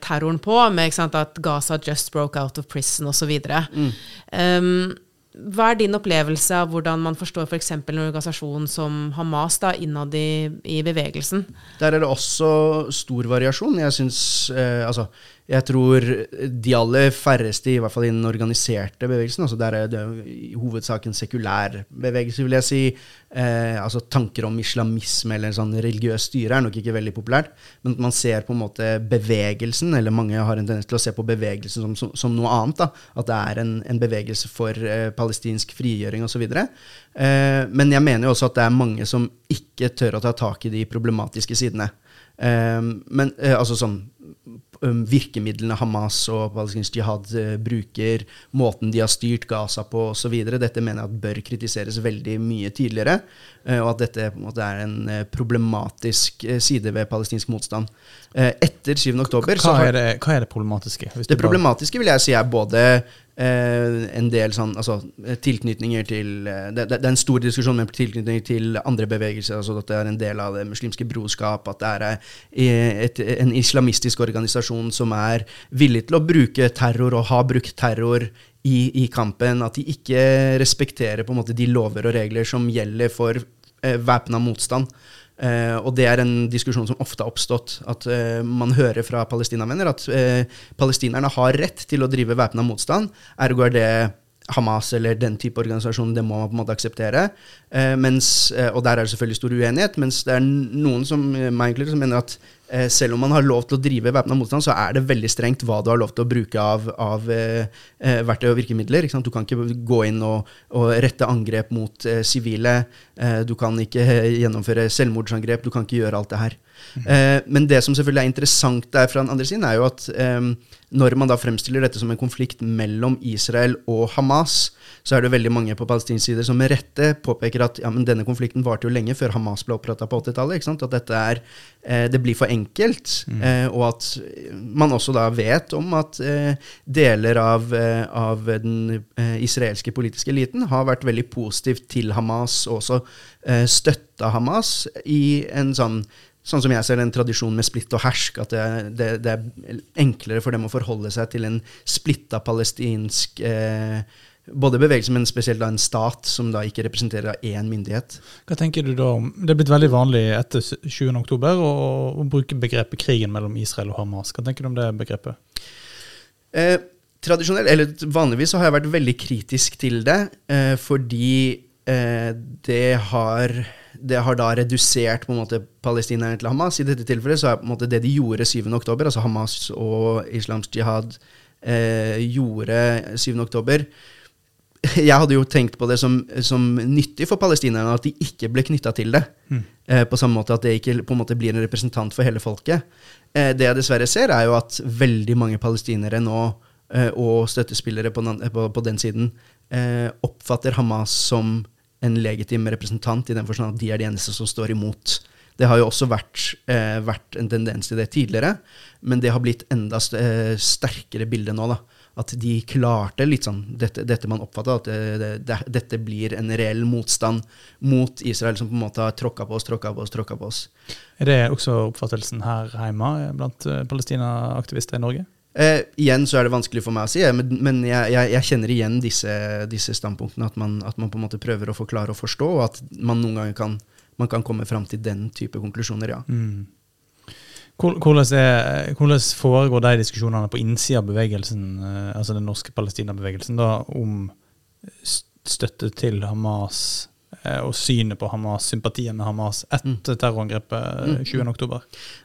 terroren på, med sant, at Gaza just broke out of prison osv. Mm. Um, hva er din opplevelse av hvordan man forstår f.eks. For en organisasjon som Hamas da, innad i, i, bevegelsen? Der er det også stor variasjon. Jeg synes, eh, altså, jeg tror de aller færreste, i hvert fall i den organiserte bevegelsen, altså der er det i hovedsak en sekulær bevegelse, vil jeg si. Eh, altså Tanker om islamisme eller sånn religiøs styre er nok ikke veldig populært. Men man ser på en måte bevegelsen, eller mange har en tendens til å se på bevegelsen som, som, som noe annet. da, At det er en, en bevegelse for eh, palestinsk frigjøring osv. Eh, men jeg mener jo også at det er mange som ikke tør å ta tak i de problematiske sidene. Eh, men eh, altså sånn Um, virkemidlene Hamas og palestinsk jihad uh, bruker, måten de har styrt Gaza på osv. Dette mener jeg at bør kritiseres veldig mye tidligere, uh, og at dette på en måte er en uh, problematisk side ved palestinsk motstand. Etter 7. oktober hva, er det, hva er det problematiske? det problematiske vil jeg si er både Eh, en del sånn, altså, tilknytninger til eh, det, det, er en stor diskusjon med tilknytninger til andre bevegelser. altså At det er en del av det muslimske brorskap. At det er eh, et, en islamistisk organisasjon som er villig til å bruke terror og har brukt terror i, i kampen. At de ikke respekterer på en måte de lover og regler som gjelder for eh, væpna motstand. Uh, og det er en diskusjon som ofte har oppstått. At uh, man hører fra palestinavenner at uh, palestinerne har rett til å drive væpna motstand. Ergo er det Hamas eller den type organisasjon, det må man på en måte akseptere. Mens, og der er det selvfølgelig stor uenighet, mens det er noen som, som mener at Eh, selv om man har lov til å drive væpna motstand, så er det veldig strengt hva du har lov til å bruke av, av eh, eh verktøy og virkemidler. Du kan ikke gå inn og, og rette angrep mot eh, sivile. Eh, du kan ikke gjennomføre selvmordsangrep. Du kan ikke gjøre alt det her. Mm. men det som selvfølgelig er interessant der fra den andre siden, er jo at når man da fremstiller dette som en konflikt mellom Israel og Hamas, så er det veldig mange på palestinsk side som med rette påpeker at ja, men denne konflikten varte jo lenge før Hamas ble oppretta på 80-tallet. At dette er, eh, det blir for enkelt. Mm. Eh, og at man også da vet om at eh, deler av, eh, av den eh, israelske politiske eliten har vært veldig positivt til Hamas, og også eh, støtta Hamas i en sånn sånn som jeg ser den tradisjonen med splitt og hersk, at det, det, det, er enklere for dem å forholde seg til en splitta palestinsk eh, både bevegelse, men spesielt da en stat som da ikke representerer én myndighet. Hva tenker du da om Det er blitt veldig vanlig etter 20.10 å, å bruke begrepet krigen mellom Israel og Hamas. Hva tenker du om det begrepet? Eh, tradisjonelt, eller Vanligvis så har jeg vært veldig kritisk til det, eh, fordi eh, det har det har da redusert på en måte palestinerne til Hamas. I dette tilfellet så er på en måte det de gjorde 7. oktober, altså Hamas og islamsk jihad eh, gjorde 7.10, jeg hadde jo tenkt på det som, som nyttig for palestinerne at de ikke ble knytta til det. Mm. Eh, på samme måte at det ikke på en måte blir en representant for hele folket. Eh, det jeg dessverre ser, er jo at veldig mange palestinere nå, eh, og støttespillere på den, på, på den siden, eh, oppfatter Hamas som en legitim representant, i den forstand at de er de eneste som står imot. Det har jo også vært, eh, vært en tendens til det tidligere, men det har blitt enda st eh, sterkere bilde nå. da at de klarte litt sånn dette, dette man oppfatta, at det, det, dette blir en reell motstand mot Israel, som på en måte har tråkka på oss, tråkka på oss, tråkka på oss. Er det også oppfattelsen her hjemme blant palestinaaktivister Palestina-aktivister i Norge? Eh, igjen så er det vanskelig for meg å si, men, men jeg, jeg, jeg, kjenner igjen disse, disse standpunktene. At man, at man, på en måte prøver å forklare og forstå, og at man noen ganger kan, man kan komme fram til den type konklusjoner, ja. Mm. Hvordan, er, hvordan, foregår de diskusjonene på innsida av bevegelsen, eh, altså den norske Palestina-bevegelsen, om støtte til Hamas eh, og synet på Hamas, sympatien med Hamas etter mm. terrorangrepet 20.10? Mm.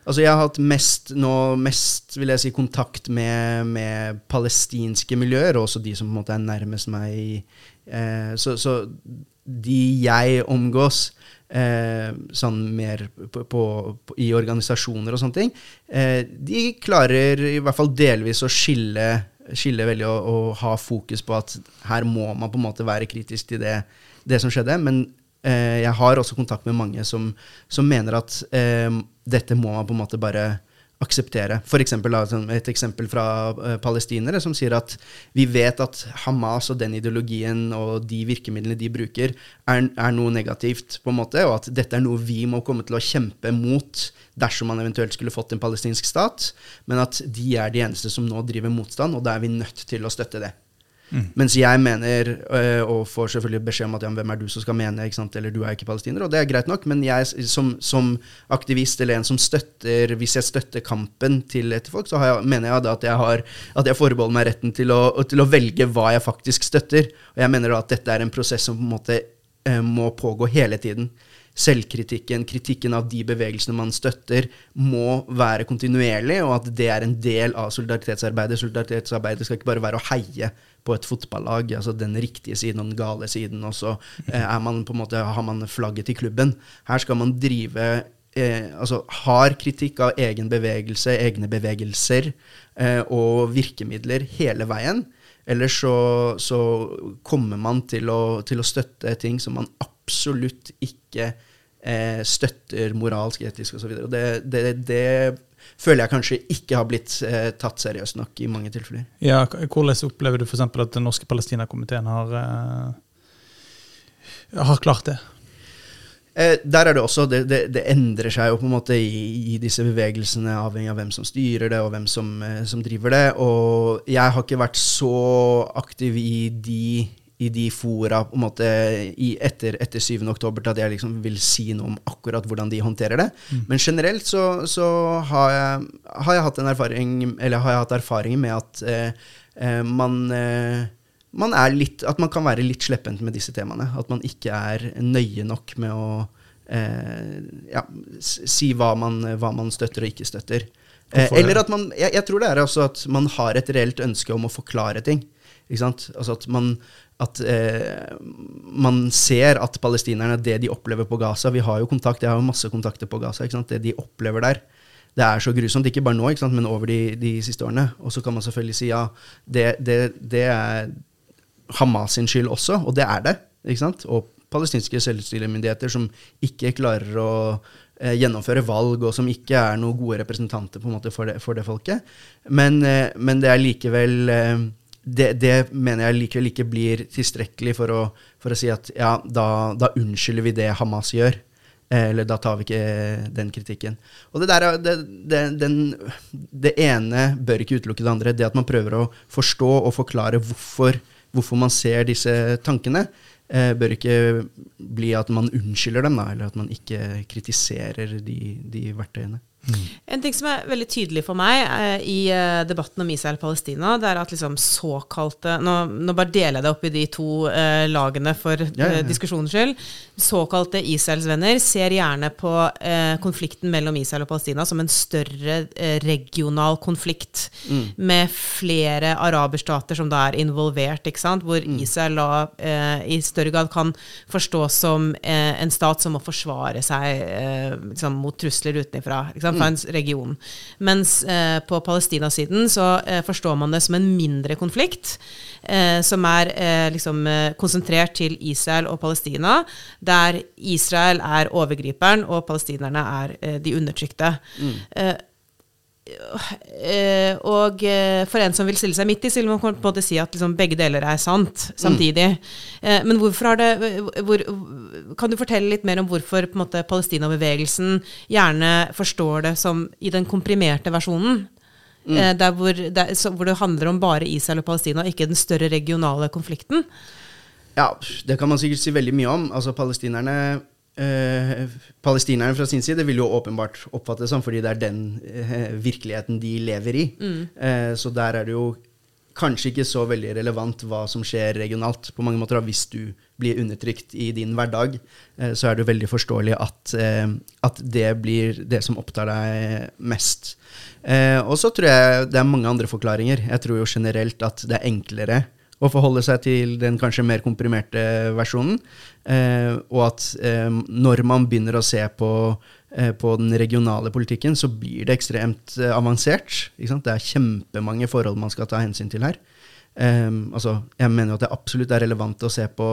Altså jeg har hatt mest, nå, mest vil jeg si, kontakt med, med, palestinske miljøer, og også de som på en måte er nærmest meg. Eh, så, så, de jeg omgås, eh, sånn mer på, på, på, i organisasjoner og sånne ting, eh, de klarer i hvert fall delvis å skille, skille veldig og, og, ha fokus på at her må man på en måte være kritisk til det det som skjedde. Men eh, jeg har også kontakt med mange som, som mener at eh, dette må man på en måte bare akseptere. For eksempel, et eksempel fra uh, palestinere som sier at vi vet at Hamas og den ideologien og de virkemidlene de bruker, er, er, noe negativt, på en måte, og at dette er noe vi må komme til å kjempe mot dersom man eventuelt skulle fått en palestinsk stat, men at de er de eneste som nå driver motstand, og da er vi nødt til å støtte det. Mm. Mens jeg mener, øh, og får selvfølgelig beskjed om at ja, hvem er du som skal mene, eller du er ikke palestiner, og det er greit nok, men jeg som, som, aktivist eller en som støtter Hvis jeg støtter kampen til folk, så jeg, mener jeg da at jeg, har, at jeg forbeholder meg retten til å, til å, velge hva jeg faktisk støtter. Og jeg mener da at dette er en prosess som på en måte øh, må pågå hele tiden selvkritikken, kritikken av de bevegelsene man støtter, må være kontinuerlig, og at det er en del av solidaritetsarbeidet. Solidaritetsarbeidet skal ikke bare være å heie på et fotballag, altså den riktige siden og den gale siden, og så eh, man måte, har man flagget til klubben. Her skal man drive eh, altså hard kritikk av egen bevegelse, egne bevegelser eh, og virkemidler hele veien. Ellers så, så kommer man til å, til å, støtte ting som man absolutt ikke eh, støtter moralsk, etisk osv. Det, det, det føler jeg kanskje ikke har blitt eh, tatt seriøst nok i mange tilfeller. Ja, Hvordan opplever du f.eks. at den norske Palestina-komiteen har, eh, har klart det? Eh, der er det også, det, det, det, endrer seg jo på en måte i, i, disse bevegelsene, avhengig av hvem som styrer det, og hvem som, eh, som driver det. Og jeg har ikke vært så aktiv i de i de fora på en måte, i, etter, etter 7. oktober til at jeg liksom vil si noe om akkurat hvordan de håndterer det. Mm. Men generelt så, så har, jeg, har, jeg, hatt en erfaring, eller har jeg hatt erfaringer med at eh, eh, man, eh, man er litt, At man kan være litt slepphendt med disse temaene. At man ikke er nøye nok med å eh, ja, si hva man, hva man, støtter og ikke støtter. Eh, eller at man jeg, jeg, tror det er også at man har et reelt ønske om å forklare ting. Ikke sant? Altså at man, at eh, man ser at palestinerne, det de opplever på Gaza Vi har jo kontakt, jeg har jo masse kontakter på Gaza. Det de opplever der, det er så grusomt. Ikke bare nå, men over de, de, siste årene. Og så kan man selvfølgelig si ja, det, det, det er Hamas sin skyld også, og det er det. ikke sant? Og palestinske selvstyremyndigheter som ikke klarer å eh, gjennomføre valg, og som ikke er noen gode representanter måte for det, for det folket. Men, eh, men, det er likevel eh, det, det, mener jeg likevel ikke blir tilstrekkelig for å, for å si at ja, da, da, unnskylder vi det Hamas gjør. Eller da tar vi ikke den kritikken. Og det, der, det, det, den, det ene bør ikke utelukke det andre. Det at man prøver å forstå og forklare hvorfor, hvorfor man ser disse tankene, eh, bør ikke bli at man unnskylder dem, da, eller at man ikke kritiserer de, de verktøyene. Mm. En ting som er veldig tydelig for meg eh, i eh, debatten om Israel og Palestina, det er at liksom såkalte Nå, nå bare deler jeg det opp i de to eh, lagene for ja, ja, ja. Eh, diskusjonens skyld. Såkalte Israelsvenner ser gjerne på eh, konflikten mellom Israel og Palestina som en større eh, regional konflikt, mm. med flere araberstater som da er involvert, ikke sant? hvor mm. Israel da i større grad kan forstås som en stat som må forsvare seg liksom, mot trusler utenfra. Ikke sant? Fra en region. Mens eh, på Palestinasiden så eh, forstår man det som en mindre konflikt, eh, som er eh, liksom eh, konsentrert til Israel og Palestina, der Israel er overgriperen og palestinerne er eh, de undertrykte. Mm. Uh, og uh, for en som vil stille seg midt i, så vil man på en måte si at liksom, begge deler er sant samtidig. Mm. Uh, men hvorfor har det hvor, Kan du fortelle litt mer om hvorfor på en måte, Palestina-bevegelsen gjerne forstår det som i den komprimerte versjonen? Mm. Der hvor, der, så, hvor, det handler om bare Israel og Palestina, ikke den større regionale konflikten? Ja, det kan man sikkert si veldig mye om. Altså, palestinerne Eh, palestinerne fra sin side vil jo åpenbart oppfatte det sånn, fordi det er den eh, virkeligheten de lever i. Mm. Eh, så der er det jo kanskje ikke så veldig relevant hva som skjer regionalt. På mange måter, Hvis du blir undertrykt i din hverdag, eh, så er det veldig forståelig at, eh, at, det blir det som opptar deg mest. Eh, og så tror jeg det er mange andre forklaringer. Jeg tror jo generelt at det er enklere å forholde seg til den kanskje mer komprimerte versjonen. Eh, og at eh, når man begynner å se på, eh, på, den regionale politikken, så blir det ekstremt eh, avansert. Det er kjempemange forhold man skal ta hensyn til her. Um, altså, jeg mener jo at det absolutt er relevant å se på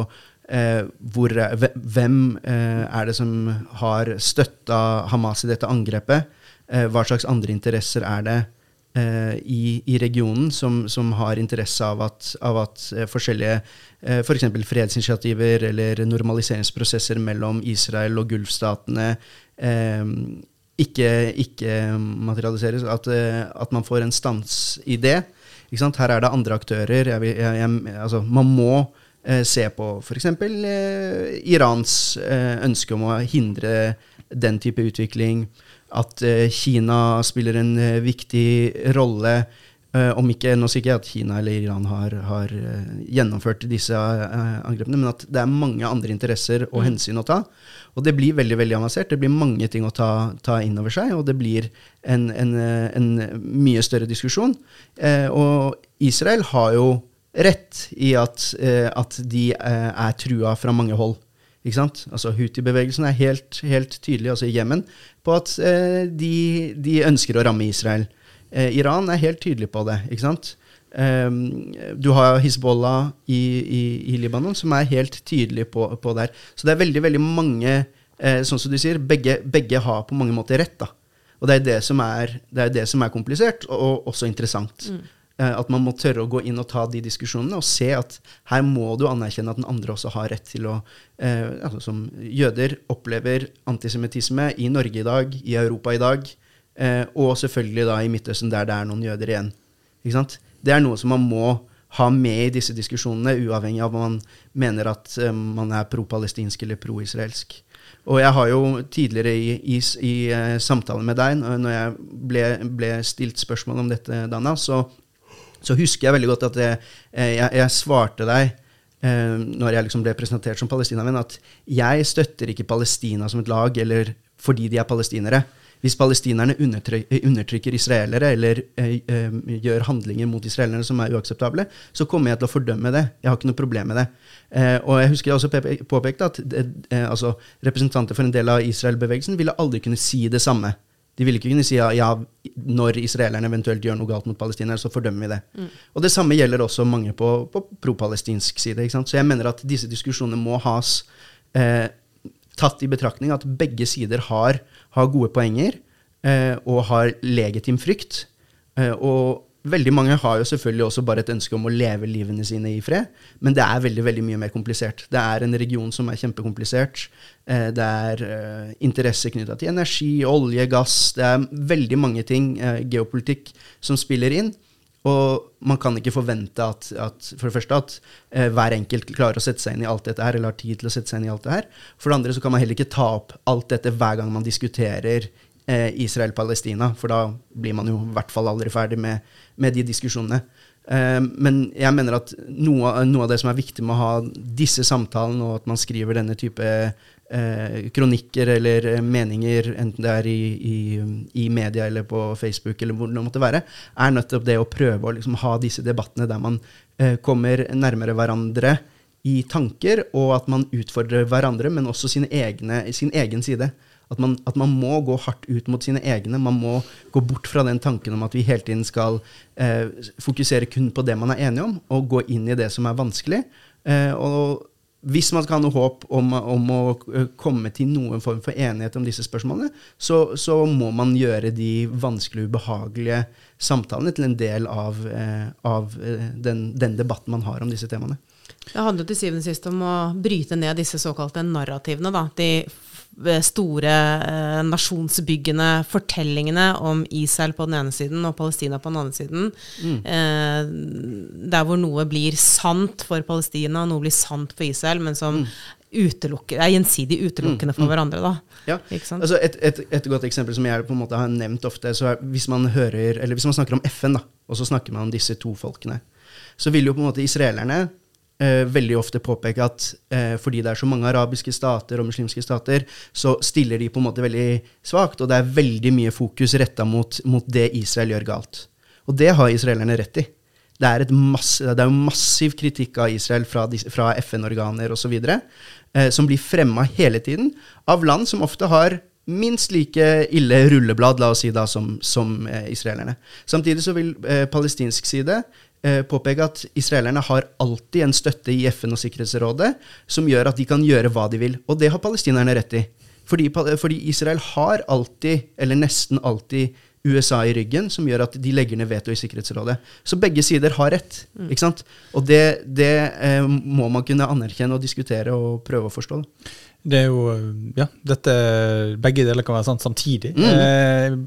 eh, hvor, hvem eh, er det som har støtta Hamas i dette angrepet? Eh, hva slags andre interesser er det eh, i, i regionen som, som har interesse av at, av at eh, forskjellige eh, f.eks. fredsinitiativer eller normaliseringsprosesser mellom Israel og Gulfstatene eh, ikke, ikke materialiseres. At, eh, at man får en stans i det. Her er det andre aktører. Jeg, jeg, jeg, altså, man må eh, se på f.eks. Eh, Irans eh, ønske om å hindre den type utvikling. At eh, Kina spiller en eh, viktig rolle. Eh, om ikke, Nå sier ikke jeg at Kina eller Iran har, har gjennomført disse angrepene, men at det er mange andre interesser og hensyn å ta. Og det blir veldig veldig avansert. Det blir mange ting å ta, ta inn over seg, og det blir en, en, en mye større diskusjon. Og Israel har jo rett i at, at de er trua fra mange hold. Ikke sant? Altså Houthi-bevegelsen er helt, helt tydelig, altså i Jemen, på at eh, de, de ønsker å ramme Israel. Eh, Iran er helt tydelig på det. ikke sant? Um, du har Hizbollah i, i, i Libanon, som er helt tydelig på, på der. Så det er veldig veldig mange eh, Sånn som du sier, begge, begge har på mange måter rett. da. Og det er det som er, det er, det som er komplisert, og, og også interessant. Eh, at man må tørre å gå inn og ta de diskusjonene og se at her må du anerkjenne at den andre også har rett til å eh, altså Som jøder opplever antisemittisme i Norge i dag, i Europa i dag, eh, og selvfølgelig da i Midtøsten, der det er noen jøder igjen. Ikke sant? Det er noe som man må ha med i disse diskusjonene, uavhengig av om man mener at eh, man er pro-palestinsk eller pro-israelsk. Og jeg har jo tidligere i, i, i eh, samtale med deg, når jeg ble, ble stilt spørsmål om dette, Dana, så, så husker jeg veldig godt at jeg, eh, jeg, jeg svarte deg eh, når jeg liksom ble presentert som palestinavenn, at jeg støtter ikke Palestina som et lag eller fordi de er palestinere. Hvis palestinerne undertrykker israelere eller eh, eh, gjør handlinger mot israelerne som er uakseptable, så kommer jeg til å fordømme det. Jeg har ikke noe problem med det. Eh, og jeg husker jeg også påpekte at det, eh, altså, representanter for en del av Israel-bevegelsen ville aldri kunne si det samme. De ville ikke kunne si ja, ja, når israelerne eventuelt gjør noe galt mot palestinere, så fordømmer vi det. Og det samme gjelder også mange på, på pro-palestinsk side. Så jeg mener at disse diskusjonene må has eh, tatt i betraktning at begge sider har, har gode poenger eh, og har legitim frykt. Eh, og veldig mange har jo selvfølgelig også bare et ønske om å leve livene sine i fred, men det er veldig veldig mye mer komplisert. Det er en region som er kjempekomplisert. Eh, det er eh, interesser knytta til energi, olje, gass. Det er veldig mange ting, eh, geopolitikk, som spiller inn. Og man kan ikke forvente at, at for det første at eh, hver enkelt klarer å sette seg inn i alt dette her, eller har tid til å sette seg inn i alt det her. For det andre så kan man heller ikke ta opp alt dette hver gang man diskuterer eh, Israel-Palestina, for da blir man jo i hvert fall aldri ferdig med, med de diskusjonene. Eh, men jeg mener at noe, noe av det som er viktig med å ha disse samtalene, og at man skriver denne type eh, kronikker eller eh, meninger, enten det er i, i, i media eller på Facebook, eller hvor det måtte være, er nettopp det å prøve å liksom ha disse debattene der man eh, kommer nærmere hverandre i tanker, og at man utfordrer hverandre, men også sin, egne, sin egen side. At man, at man må gå hardt ut mot sine egne. Man må gå bort fra den tanken om at vi hele tiden skal eh, fokusere kun på det man er enige om, og gå inn i det som er vanskelig. Eh, og hvis man skal ha noe håp om, om å eh, komme til noen form for enighet om disse spørsmålene, så, så må man gjøre de vanskelige, ubehagelige samtalene til en del av, eh, av eh, den, den debatten man har om disse temaene. Det handler til syvende og sist om å bryte ned disse såkalte narrativene. Da. De store eh, nasjonsbyggende fortellingene om Israel på den ene siden og Palestina på den andre siden. Eh, der hvor noe blir sant for Palestina, og noe blir sant for Israel, men som utelukker, er gjensidig utelukkende for hverandre. Da. Ja, altså et, et, et godt eksempel som jeg på en måte har nevnt ofte, så er hvis man hører, eller hvis man snakker om FN, da, og så snakker man om disse to folkene, så vil jo på en måte israelerne eh, veldig ofte påpeke at eh, fordi det er så mange arabiske stater og muslimske stater, så stiller de på en måte veldig svakt, og det er veldig mye fokus retta mot, mot det Israel gjør galt. Og det har israelerne rett i. Det er, mass, det er massiv kritikk av Israel fra, fra FN-organer osv. Eh, som blir fremma hele tiden av land som ofte har minst like ille rulleblad la oss si da, som, som eh, israelerne. Samtidig så vil eh, palestinsk side påpeke at israelerne har alltid en støtte i FN og Sikkerhetsrådet som gjør at de kan gjøre hva de vil. Og det har palestinerne rett i. Fordi, fordi Israel har alltid, eller nesten alltid, USA i ryggen, som gjør at de legger ned veto i Sikkerhetsrådet. Så begge sider har rett. Mm. ikke sant? Og det, det eh, må man kunne anerkjenne og diskutere og prøve å forstå. Det er jo, ja, dette, Begge deler kan være sant samtidig. Mm. Eh,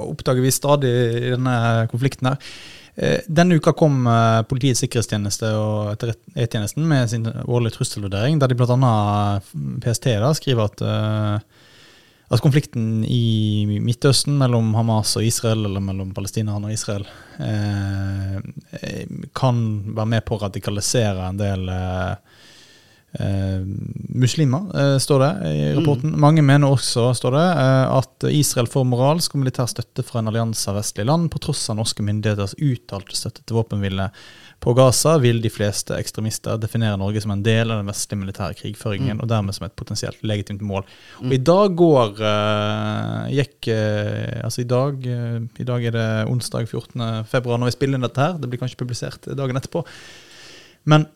oppdager vi stadig i denne konflikten her. Eh, denne uka kom eh, Politiets sikkerhetstjeneste og E-tjenesten med sin årlige trusselvurdering, der de bl.a. PST da, skriver at eh, at konflikten i Midtøsten mellom Hamas og Israel, eller mellom palestinerne og Israel, eh, kan være med på å radikalisere en del eh, eh muslimer, eh, står det i mm. rapporten. Mm. Mange mener også, står det, eh, at Israel får moralsk og militær støtte fra en allianse av vestlige land, på tross av norske myndigheters uttalte støtte til våpenhvile på Gaza vil de fleste ekstremister definere Norge som en del av den vestlige militære krigføringen, mm. og dermed som et potensielt legitimt mål. Og I dag går uh, gikk uh, Altså i dag, uh, i dag er det onsdag 14. februar når vi spiller inn dette her. Det blir kanskje publisert dagen etterpå. Men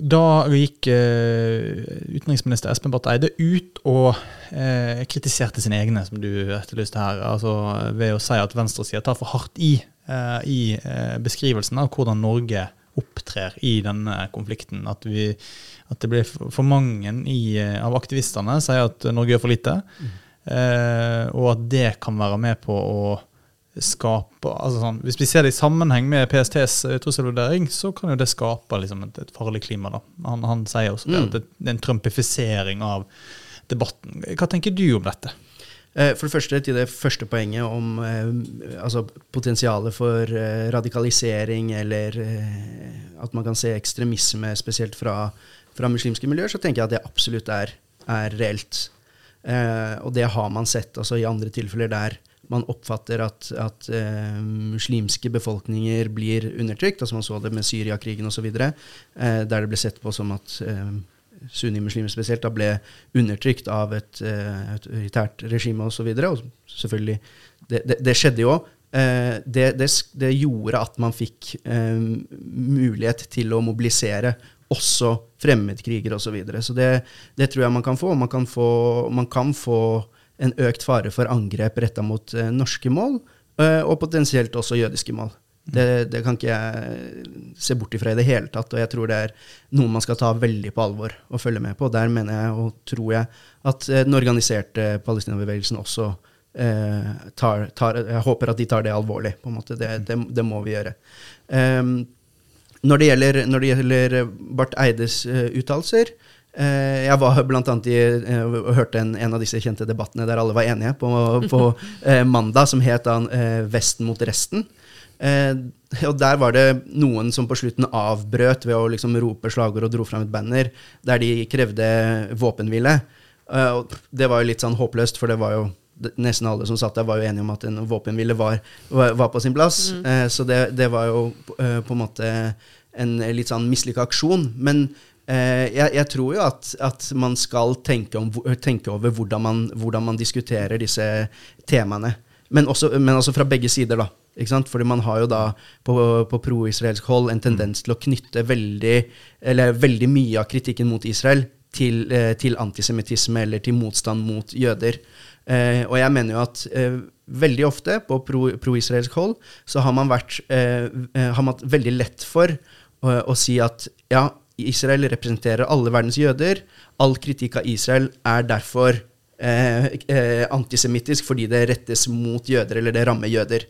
da gikk uh, utenriksminister Espen Barth Eide ut og uh, kritiserte sine egne, som du etterlyste her, altså ved å si at venstresida tar for hardt i uh, i beskrivelsen av hvordan Norge opptrer i denne konflikten. At, vi, at det blir for mange i, av aktivistene sier at Norge gjør for lite, mm. og at det kan være med på å skape altså sånn, Hvis vi ser det i sammenheng med PSTs eh, trusselvurdering, så kan jo det skape liksom, et, et, farlig klima. da. Han, han sier også mm. at det, er en trumpifisering av debatten. Hva tenker du om dette? Eh, for det første til det første poenget om eh, altså potensialet for radikalisering, eller at man kan se ekstremisme spesielt fra, fra, muslimske miljøer, så tenker jeg at det absolutt er, er reelt. Eh, og det har man sett altså, i andre tilfeller der man oppfatter at, at eh, muslimske befolkninger blir undertrykt. altså Man så det med Syriakrigen osv., eh, der det ble sett på som at eh, sunnimuslimer spesielt da ble undertrykt av et eh, autoritært regime osv. Og, og selvfølgelig, det, det, det skjedde jo. Eh, det, det, gjorde at man fikk uh, mulighet til å mobilisere også fremmedkrigere osv. Så, videre. så det, det tror jeg man kan få. Man kan få, man kan få en økt fare for angrep retta mot eh, norske mål, uh, og potensielt også jødiske mål. Mm. Det, det, kan ikke jeg se bort ifra i det hele tatt, og jeg tror det er noe man skal ta veldig på alvor og følge med på. Der mener jeg og tror jeg at uh, den organiserte palestinabevegelsen også tar, tar, Jeg håper at de tar det alvorlig. på en måte. Det, det, det må vi gjøre. Um, når, det gjelder, når det gjelder Barth Eides uttalelser, Eh, jeg var blant annet i, eh, og hørte en, en, av disse kjente debattene der alle var enige, på, på [LAUGHS] eh, mandag, som het da 'Vesten mot resten'. og der var det noen som på slutten avbrøt ved å liksom rope slagord og dro fram et banner der de krevde våpenhvile. og det var jo litt sånn håpløst, for det var jo nesten alle som satt der, var jo enige om at en våpenhvile var, var, på sin plass. Mm. så det, det, var jo på en måte en litt sånn mislykka aksjon. Men Eh, jeg, jeg, tror jo at, at man skal tenke, om, tenke over hvordan man, hvordan man, diskuterer disse temaene. Men også, men også, fra begge sider, da. Ikke sant? Fordi man har jo da på, på pro-israelsk hold en tendens til å knytte veldig, veldig mye av kritikken mot Israel til, eh, til antisemittisme eller til motstand mot jøder. Eh, og jeg mener jo at eh, veldig ofte på pro-israelsk pro hold så har man vært eh, eh, har man veldig lett for å, å si at ja, Israel representerer alle verdens jøder. All kritikk av Israel er derfor eh, eh, antisemittisk fordi det rettes mot jøder, eller det rammer jøder.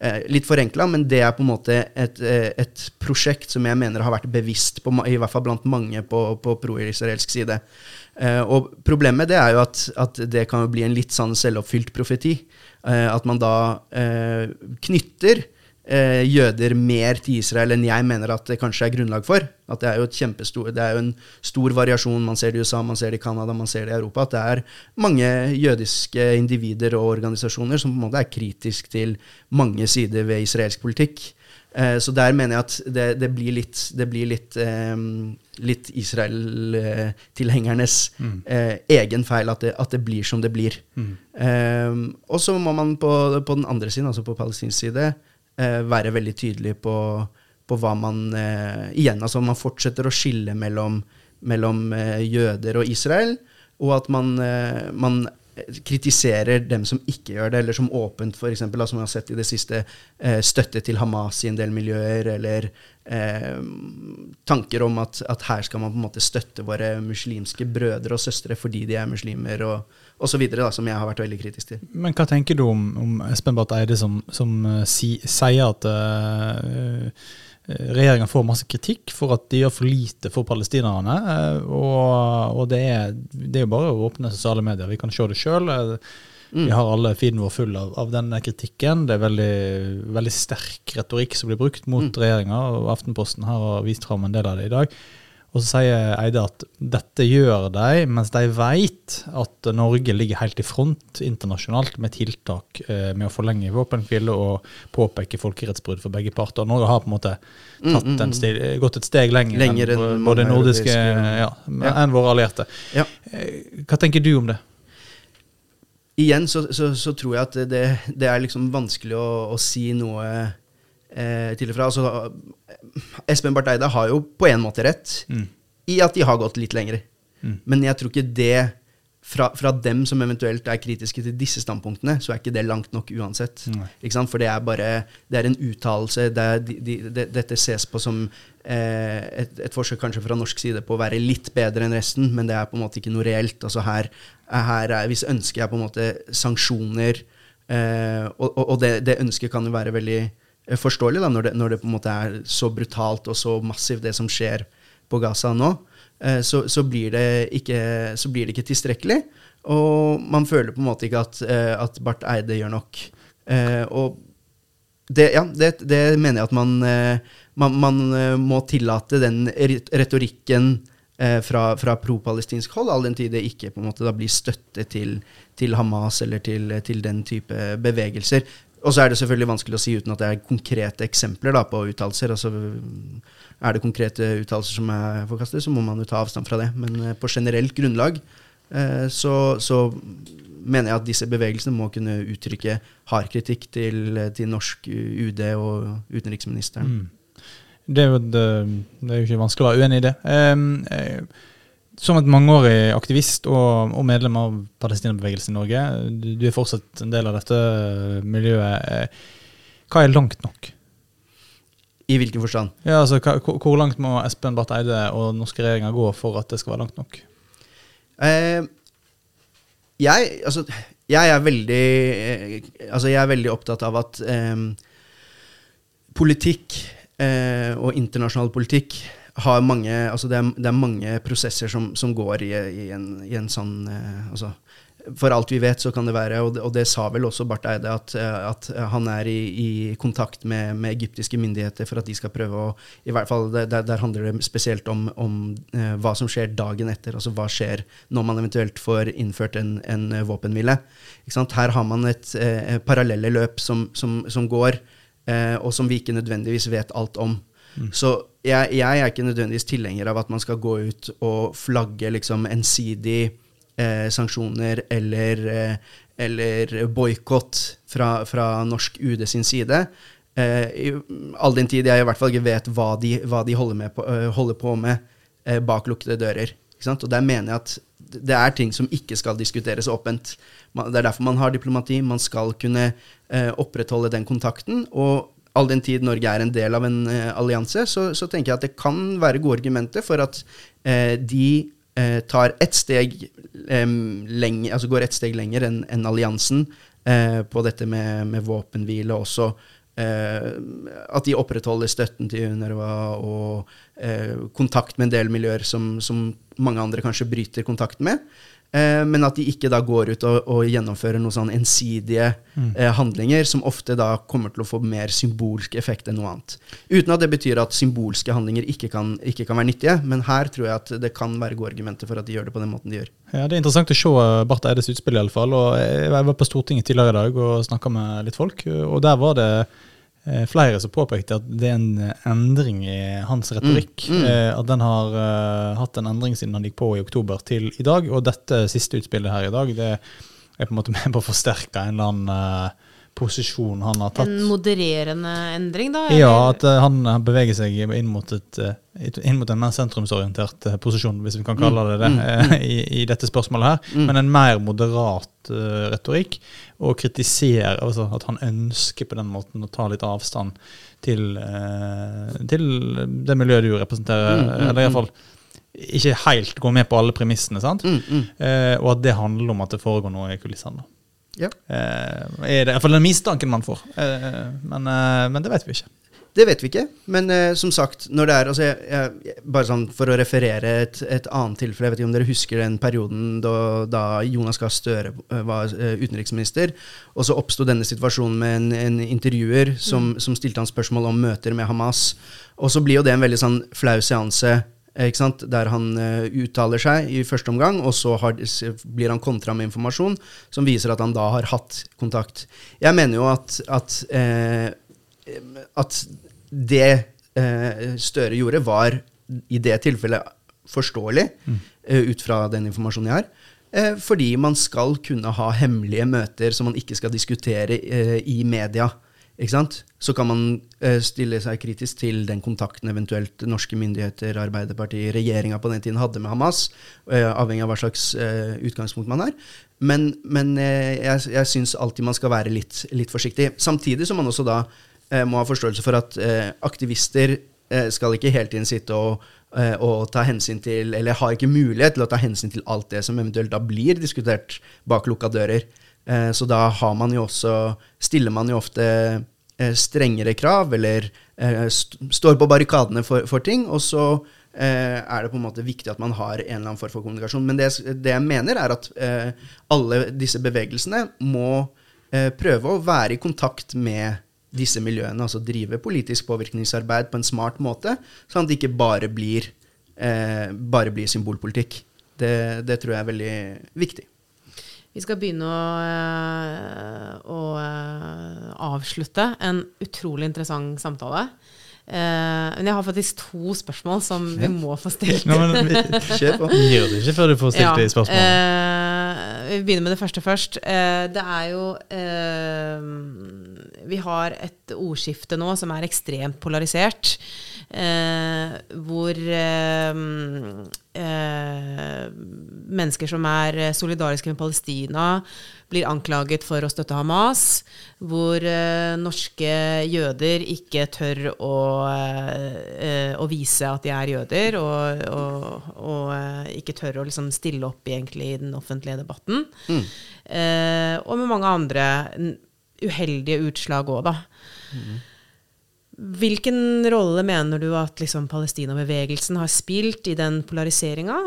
Eh, litt forenkla, men det er på en måte et, eh, et, prosjekt som jeg mener har vært bevisst, på, i hvert fall blant mange på, på pro-israelsk side. Eh, og problemet det er jo at, at, det kan bli en litt sånn selvoppfylt profeti. Eh, at man da knytter eh, jøder mer til Israel enn jeg mener at det kanskje er grunnlag for. At det er jo, et kjempestor, det er jo en stor variasjon. Man ser det i USA, man ser det i Canada, man ser det i Europa. At det er mange jødiske individer og organisasjoner som på en måte er kritisk til mange sider ved israelsk politikk. Eh, så der mener jeg at det, det blir litt, det blir litt, eh, litt Israel-tilhengernes mm. eh, egen feil at det, at det, blir som det blir. Mm. Eh, og så må man på, på, den andre siden, altså på palestinsk side, være veldig tydelig på, på hva man eh, Igjen, altså man fortsetter å skille mellom, mellom eh, jøder og Israel, og at man, eh, man kritiserer dem som ikke gjør det, eller som åpent, eksempel, som vi har sett i det siste, eh, støtte til Hamas i en del miljøer, eller eh, tanker om at, at, her skal man på en måte støtte våre muslimske brødre og søstre fordi de er muslimer, og osv., som jeg har vært veldig kritisk til. Men hva tenker du om, om Espen Barth Eide, som, som uh, si, sier at uh, regjeringa får masse kritikk for at de gjør for lite for palestinerne. Og, og det, er, det, er, jo bare å åpne sosiale medier. Vi kan se det sjøl. Mm. Vi har alle feeden vår full av, av, denne kritikken. Det er veldig, veldig sterk retorikk som blir brukt mot mm. regjeringa. og Aftenposten har vist fram en del av det i dag. Og så sier Eide at dette gjør de mens de vet at Norge ligger helt i front internasjonalt med tiltak eh, med å forlenge våpenhvile og påpeke folkerettsbrudd for begge parter. Norge har på en måte mm, mm, mm. stil, gått et steg lenger, lenger enn både nordiske ja, ja. enn våre allierte. Ja. Eh, hva tenker du om det? Igjen så, så, så, tror jeg at det, det er liksom vanskelig å, å si noe eh, til og fra. Altså, Espen Barth Eide har jo på en måte rett mm. i at de har gått litt lenger. Mm. Men jeg tror ikke det fra, fra, dem som eventuelt er kritiske til disse standpunktene, så er ikke det langt nok uansett. For det er bare det er en uttalelse. Det de, de, de, dette ses på som eh, et, et, forsøk kanskje fra norsk side på å være litt bedre enn resten, men det er på en måte ikke noe reelt. Altså her, her er, Hvis ønsket er på en måte sanksjoner, eh, og, og det, det, ønsket kan jo være veldig eh, forståelig da, når det, når det på en måte er så brutalt og så massivt, det som skjer på Gaza nå. Eh, så, så, blir ikke, så, blir det ikke, tilstrekkelig. Og man føler på en måte ikke at, eh, at Barth Eide gjør nok. Eh, og det, ja, det, det mener jeg at man, man, man, må tillate den retorikken fra, fra pro-palestinsk hold, all den tid det ikke på en måte da blir støtte til, til Hamas eller til, til, den type bevegelser. Og så er det selvfølgelig vanskelig å si uten at det er konkrete eksempler da, på uttalelser. Altså, er det konkrete uttalelser som er forkastet, så må man jo ta avstand fra det. Men eh, på generelt grunnlag eh, så, så, mener jeg at disse bevegelsene må kunne uttrykke hard kritikk til, til norsk UD og utenriksministeren. Mm. Det, er jo, det, det er jo ikke vanskelig å være uenig i det. Um, som et mangeårig aktivist og, og medlem av Palestina-bevegelsen i Norge, du, du, er fortsatt en del av dette miljøet. Hva er langt nok? I hvilken forstand? Ja, altså, Hvor langt må Espen Barth Eide og den norske regjeringa gå for at det skal være langt nok? Eh, jeg, altså, jeg, er veldig, eh, altså, jeg er veldig opptatt av at eh, politikk eh, og internasjonal politikk har mange Altså, det er, det er mange prosesser som, som går i, i, en, i, en, sånn eh, altså, for alt vi vet, så kan det være, og det, og det sa vel også Barth Eide, at, at han er i, i kontakt med, med, egyptiske myndigheter for at de skal prøve å i hvert fall Der, der handler det spesielt om, om eh, hva som skjer dagen etter. Altså hva skjer når man eventuelt får innført en, en våpenhvile. Her har man et uh, parallelle løp som, som, som går, uh, og som vi ikke nødvendigvis vet alt om. Mm. Så jeg, jeg, er ikke nødvendigvis tilhenger av at man skal gå ut og flagge liksom ensidig eh, sanksjoner eller, eh, eller boikott fra, fra, norsk UD sin side. Eh, all den tid jeg i hvert fall ikke vet hva de, hva de holder, på, uh, holder, på, med eh, bak lukkede dører. Og der mener jeg at det er ting som ikke skal diskuteres åpent. Det er derfor man har diplomati. Man skal kunne eh, opprettholde den kontakten. Og all den tid Norge er en del av en uh, allianse, så, så, tenker jeg at det kan være gode argumenter for at uh, de tar ett steg lenger, altså går ett steg lenger enn en alliansen på dette med, med våpenhvile også. at de opprettholder støtten til UNRWA og kontakt med en del miljøer som, som mange andre kanskje bryter kontakten med. Eh, men at de ikke da går ut og, og gjennomfører noen sånn ensidige mm. eh, handlinger, som ofte da kommer til å få mer symbolsk effekt enn noe annet. Uten at det betyr at symbolske handlinger ikke kan, ikke kan, være nyttige, men her tror jeg at det kan være gode argumenter for at de gjør det på den måten de gjør. Ja, Det er interessant å se eh, Barth Eides utspill, i alle fall. Og jeg var på Stortinget tidligere i dag og snakka med litt folk, og der var det flere som påpekte at det er en eh, endring i hans retorikk. Mm, mm. Eh, at den har uh, hatt en endring siden han gikk på i oktober til i dag. Og dette siste utspillet her i dag det er på en måte med på å forsterke en eller annen uh, posisjon han har tatt. En modererende endring, da? Ja, at eh, han beveger seg inn mot, et, eh, inn mot en mer sentrumsorientert eh, posisjon, hvis vi kan kalle det det, Mm, eh, i, i dette spørsmålet her. Mm. Men en mer moderat uh, retorikk, og kritisere altså at han ønsker på den måten å ta litt avstand til, uh, til det miljøet du representerer, Mm, mm, eller iallfall ikke helt gå med på alle premissene, sant? Mm, mm. Eh, og at det handler om at det foregår noe i kulissene. Ja. Eh, er det iallfall den mistanken man får. Eh, men, eh, men det vet vi ikke. Det vet vi ikke, men eh, som sagt, når det er altså jeg, jeg, Bare sånn for å referere et, et annet tilfelle, jeg vet ikke om dere husker den perioden da, da Jonas Gahr Støre eh, var eh, utenriksminister, og så oppsto denne situasjonen med en, en intervjuer som, som stilte han spørsmål om møter med Hamas. Og så blir jo det en veldig sånn flau seanse. Der han eh, uttaler seg i første omgang, og så har, blir han kontra med informasjon som viser at han da har hatt kontakt. Jeg mener jo at, at eh, at det eh, Støre gjorde, var i det tilfellet forståelig, eh, ut fra den informasjonen jeg har. Eh, fordi man skal kunne ha hemmelige møter som man ikke skal diskutere eh, i media. Ikke sant? Så kan man eh, stille seg kritisk til den kontakten eventuelt norske myndigheter, Arbeiderpartiet, regjeringa på den tiden hadde med Hamas, eh, avhengig av hva slags eh, utgangspunkt man har. Men, men jeg, jeg syns alltid man skal være litt, litt forsiktig. Samtidig som man også da må ha forståelse for at aktivister skal ikke hele tiden sitte og, og ta hensyn til, eller har ikke mulighet til å ta hensyn til alt det som eventuelt da blir diskutert bak lukka dører. Eh, så da har man jo også, stiller man jo ofte eh, strengere krav, eller eh, st står på barrikadene for, for ting, og så er det på en måte viktig at man har en eller annen form for kommunikasjon. Men det, det jeg mener, er at alle disse bevegelsene må prøve å være i kontakt med disse miljøene, altså drive politisk påvirkningsarbeid på en smart måte, sånn at det ikke bare blir, eh, bare blir symbolpolitikk. Det, det tror jeg er veldig viktig. Vi skal begynne å, eh, å eh, avslutte en utrolig interessant samtale. Eh, Men jeg har faktisk to spørsmål som vi må få stilt. Nå, men vi gir det ikke før du får stilt de spørsmålene. eh, vi begynner med det første først. Eh, det er jo Vi har et ordskifte nå som er ekstremt polarisert. Eh, hvor eh, eh, mennesker som er solidariske med Palestina, blir anklaget for å støtte Hamas. Hvor eh, norske jøder ikke tør å, eh, å vise at de er jøder, og, og, og ikke tør å liksom stille opp egentlig i den offentlige debatten. Mm. Eh, og med mange andre uheldige utslag òg, da. Hvilken rolle mener du at liksom, Palestina-bevegelsen har spilt i den polariseringa?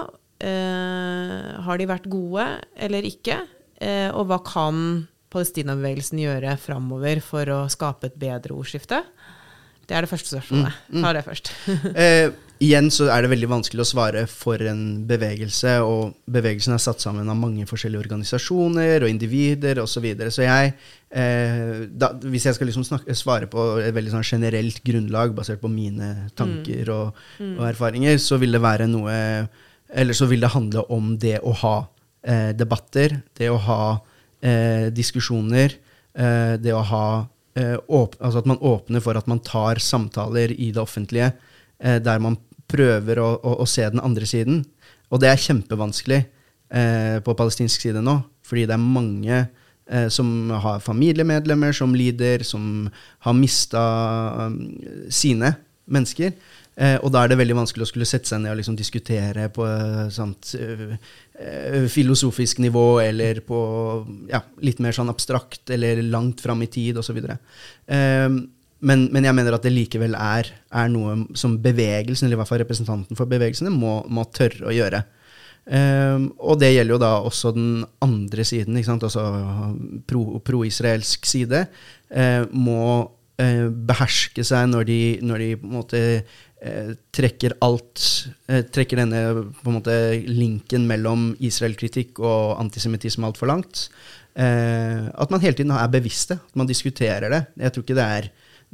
Eh, har de vært gode eller ikke? Eh, og hva kan Palestina-bevegelsen gjøre framover for å skape et bedre ordskifte? Det er det første spørsmålet. Ta det først. [LAUGHS] [LAUGHS] Eh, igjen så er det veldig vanskelig å svare for en bevegelse, og bevegelsen er satt sammen av mange forskjellige organisasjoner og individer osv. Så, videre. så jeg, eh, da, hvis jeg skal liksom snakke, svare på et veldig sånn generelt grunnlag, basert på mine tanker og, og erfaringer, så vil det være noe Eller så vil det handle om det å ha eh, debatter, det å ha eh, diskusjoner, eh, det å ha eh, altså at man åpner for at man tar samtaler i det offentlige eh, der man prøver å, å, å se den andre siden. Og det er kjempevanskelig eh, på palestinsk side nå, fordi det er mange eh, som har familiemedlemmer som lider, som har mista um, sine mennesker. Eh, og da er det veldig vanskelig å skulle sette seg ned og liksom diskutere på eh, eh, filosofisk nivå, eller på ja, litt mer sånn abstrakt, eller langt fram i tid, osv. Eh, men, men jeg mener at det likevel er, er noe som bevegelsen, eller i hvert fall representanten for bevegelsene, må, må tørre å gjøre. Um, og det gjelder jo da også den andre siden, ikke sant? altså pro- pro-israelsk side, uh, må uh, beherske seg når de, når de på en måte uh, trekker alt Trekker denne på en måte linken mellom Israel-kritikk og antisemittisme altfor langt. At man hele tiden er bevisste, at man diskuterer det. Jeg tror ikke det er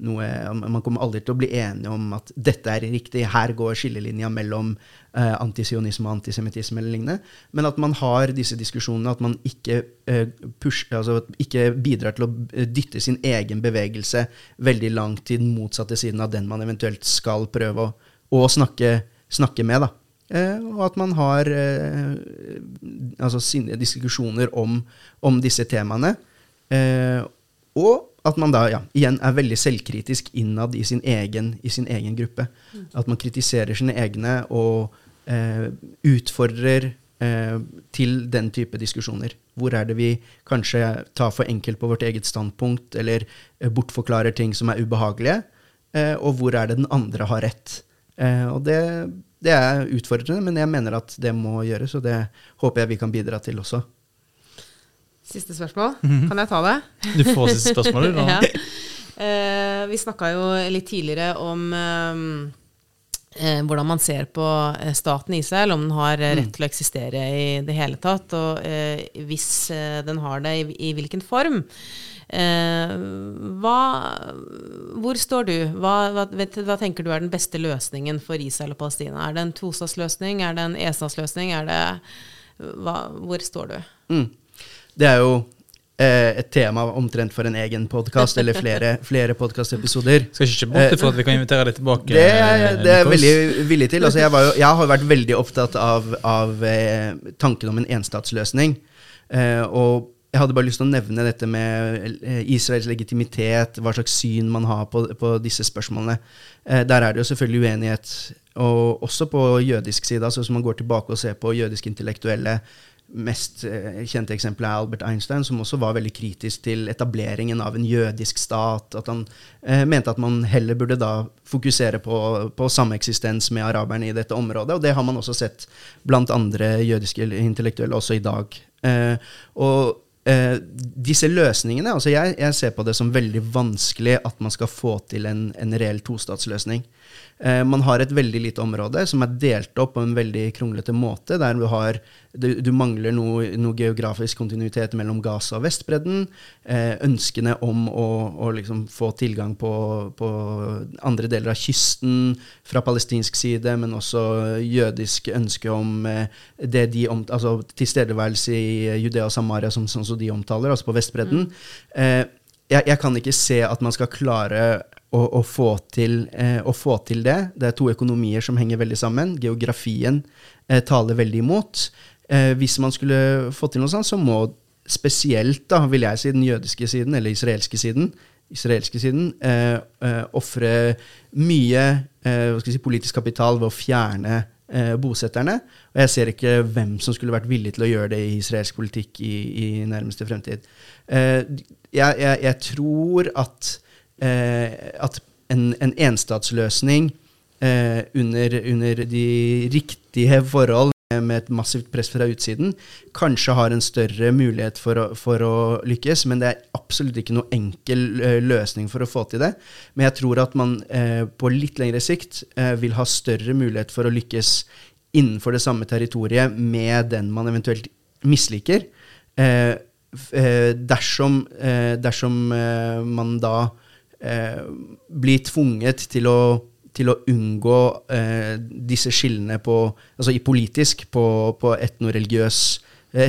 noe Man kommer aldri til å bli enige om at dette er riktig, her går skillelinja mellom eh, antisionisme og antisemittisme eller lignende. Men at man har disse diskusjonene, at man ikke, eh, push, altså, ikke bidrar til å dytte sin egen bevegelse veldig langt til den motsatte siden av den man eventuelt skal prøve å, å snakke, snakke, med. da. Eh, og at man har eh, altså, sine diskusjoner om, om disse temaene. Eh, og at man da ja, igjen er veldig selvkritisk innad i sin egen, i sin egen gruppe. Mm. At man kritiserer sine egne og eh, utfordrer eh, til den type diskusjoner. Hvor er det vi kanskje tar for enkelt på vårt eget standpunkt, eller eh, bortforklarer ting som er ubehagelige, eh, og hvor er det den andre har rett. Eh, og det, det er utfordrende, men jeg mener at det må gjøres, og det håper jeg vi kan bidra til også. Siste spørsmål. Mm -hmm. Kan jeg ta det? Du får siste spørsmål, du. [LAUGHS] ja. eh, vi snakka jo litt tidligere om eh, hvordan man ser på eh, staten Israel, om den har eh, rett mm. til å eksistere i det hele tatt, og eh, hvis eh, den har det, i, i hvilken form. Hva, hvor står du? Hva, hva, vet, hva, tenker du er den beste løsningen for Israel og Palestina? Er det en tostatsløsning? Er det en estatsløsning? Er det, hvor står du? Mm. Det er jo eh, et tema omtrent for en egen podkast, eller flere, [LAUGHS] flere podkastepisoder. Skal ikke se bort for at vi kan invitere deg tilbake. Det, det er jeg veldig villig til. Altså, jeg, jo, jeg, har vært veldig opptatt av, av eh, tanken om en enstatsløsning. Eh, og jeg hadde bare lyst til å nevne dette med eh, Israels legitimitet, hva slags syn man har på, på disse spørsmålene. Eh, der er det jo selvfølgelig uenighet, og også på jødisk side. altså Hvis man går tilbake og ser på jødiske intellektuelle mest eh, kjente eksempelet er Albert Einstein, som også var veldig kritisk til etableringen av en jødisk stat. At han eh, mente at man heller burde da fokusere på, på sameksistens med araberne i dette området. Og det har man også sett blant andre jødiske intellektuelle også i dag. Eh, og eh, disse løsningene altså jeg, jeg, ser på det som veldig vanskelig at man skal få til en, en reell tostatsløsning. Eh, man har et veldig lite område som er delt opp på en veldig kronglete måte, der du, har, du, du mangler noe, noe, geografisk kontinuitet mellom Gaza og Vestbredden. Eh, ønskene om å, å liksom få tilgang på, på, andre deler av kysten fra palestinsk side, men også jødisk ønske om eh, det de om, altså tilstedeværelse i Judea og Samaria, som, som de omtaler, altså på Vestbredden. Mm. Eh, jeg, jeg, kan ikke se at man skal klare å, å, få til, eh, å, få til, det. Det er to økonomier som henger veldig sammen. Geografien eh, taler veldig imot. Eh, hvis man skulle få til noe sånt, så må spesielt, da, vil jeg si, den jødiske siden, eller israelske siden, israelske siden eh, eh ofre mye eh, si, politisk kapital ved å fjerne bosetterne. Og jeg ser ikke hvem som skulle vært villig til å gjøre det i israelsk politikk i, i nærmeste fremtid. jeg, jeg, jeg tror at at en, en enstatsløsning eh, under, under, de riktige forhold med et massivt press fra utsiden, kanskje har en større mulighet for å, for å, lykkes, men det er absolutt ikke noe enkel uh, løsning for å få til det. Men jeg tror at man eh, på litt lengre sikt eh, vil ha større mulighet for å lykkes innenfor det samme territoriet med den man eventuelt misliker. dersom, dersom man da eh, blir tvunget til å, til å unngå eh, disse skillene på, altså i politisk på, på etnoreligiøs,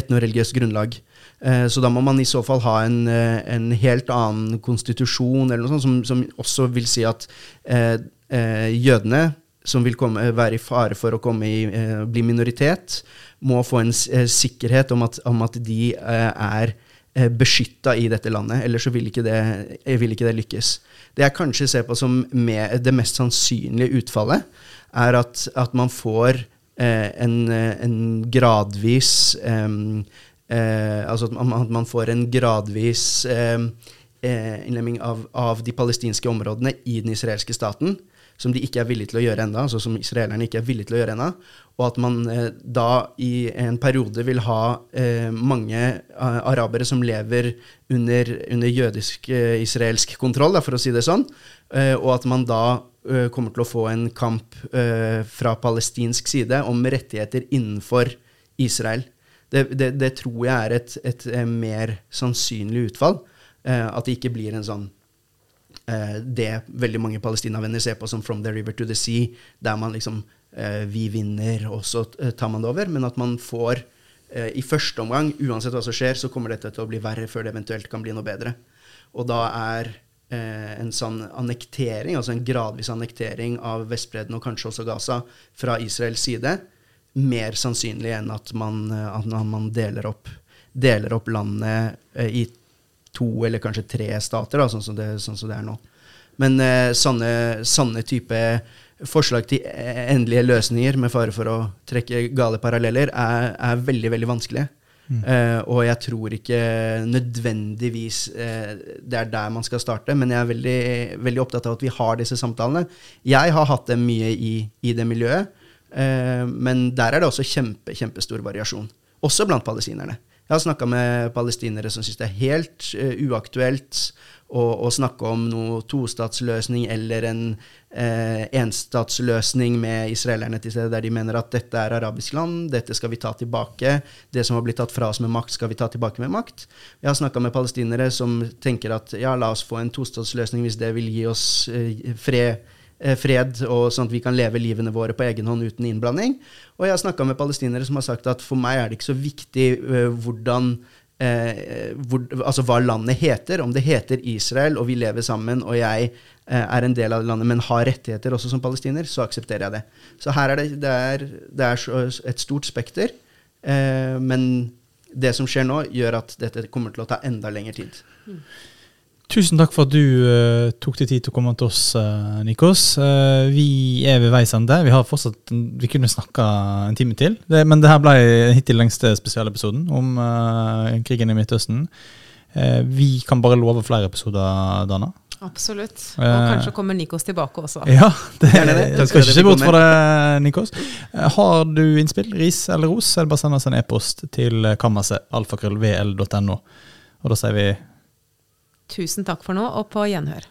etnoreligiøs grunnlag. Eh, så da må man i så fall ha en, eh, en helt annen konstitusjon eller noe sånt, som, som også vil si at eh, eh, jødene som vil komme, være i fare for å i, bli minoritet, må få en sikkerhet om at, om at de er Eh, beskytta i dette landet. Ellers så vil ikke, det, eh, vil ikke det lykkes. Det jeg kanskje ser på som det mest sannsynlige utfallet, er at, at man får eh, en, en, gradvis eh, eh, Altså at man, at man, får en gradvis eh, innlemming av, av, de palestinske områdene i den israelske staten som de ikke er villige til å gjøre ennå, altså som israelerne ikke er villige til å gjøre ennå. Og at man eh, da i en periode vil ha eh, mange uh, arabere som lever under, under jødisk-israelsk eh, kontroll, da, for å si det sånn. Eh, og at man da eh, kommer til å få en kamp fra palestinsk side om rettigheter innenfor Israel. Det, det, det tror jeg er et, et, mer sannsynlig utfall. at det ikke blir en sånn eh, det veldig mange palestinavenner ser på som 'from the river to the sea', der man liksom eh, Vi vinner, og så eh, tar man det over. Men at man får eh, i første omgang, uansett hva som skjer, så kommer dette til å bli verre før det eventuelt kan bli noe bedre. Og da er eh, en sånn annektering, altså en gradvis annektering av Vestbredden og kanskje også Gaza fra Israels side, mer sannsynlig enn at man, eh, at man deler, opp, opp landet eh, i to eller kanskje tre stater, da, sånn, som det, sånn som det er nå. Men eh, sånne, sanne, type forslag til eh, endelige løsninger, med fare for å trekke gale paralleller, er, er veldig, veldig vanskelige. Eh, og jeg tror ikke nødvendigvis eh, det er der man skal starte, men jeg er veldig, veldig opptatt av at vi har disse samtalene. Jeg har hatt dem mye i, i det miljøet, eh, men der er det også kjempe, kjempestor variasjon. Også blant palestinerne. Jeg har snakka med palestinere som syns det er helt uh, uaktuelt å, å, snakke om noe tostatsløsning eller en uh, enstatsløsning med israelerne til stedet, der de mener at dette er arabisk land, dette skal vi ta tilbake. Det som har blitt tatt fra oss med makt, skal vi ta tilbake med makt. Jeg har snakka med palestinere som tenker at ja, la oss få en tostatsløsning hvis det vil gi oss uh, fred fred, og sånn at vi kan leve livene våre på egen hånd uten innblanding. Og jeg har snakka med palestinere som har sagt at for meg er det ikke så viktig uh, hvordan Eh, hvor, altså hva landet heter. Om det heter Israel, og vi lever sammen, og jeg eh, er en del av landet, men har rettigheter også som palestiner, så aksepterer jeg det. Så her er det, det, er, det er et stort spekter. men det som skjer nå, gjør at dette kommer til å ta enda lengre tid. Mm. Tusen takk for at du uh, tok deg tid til å komme til oss, uh, Nikos. Uh, vi er ved veis ende. Vi har fortsatt, vi kunne snakka en time til. Det, men det her ble hittil lengste spesialepisoden om krigen i Midtøsten. vi kan bare love flere episoder, Dana. Absolutt. Og kanskje kommer Nikos tilbake også. Ja, det, det, det skal ikke se bort fra det, Nikos. Har du innspill, ris eller ros, så er det bare å sende oss en e-post til kammerset alfakrøllvl.no. Og da sier vi Tusen takk for nå, og på gjenhør.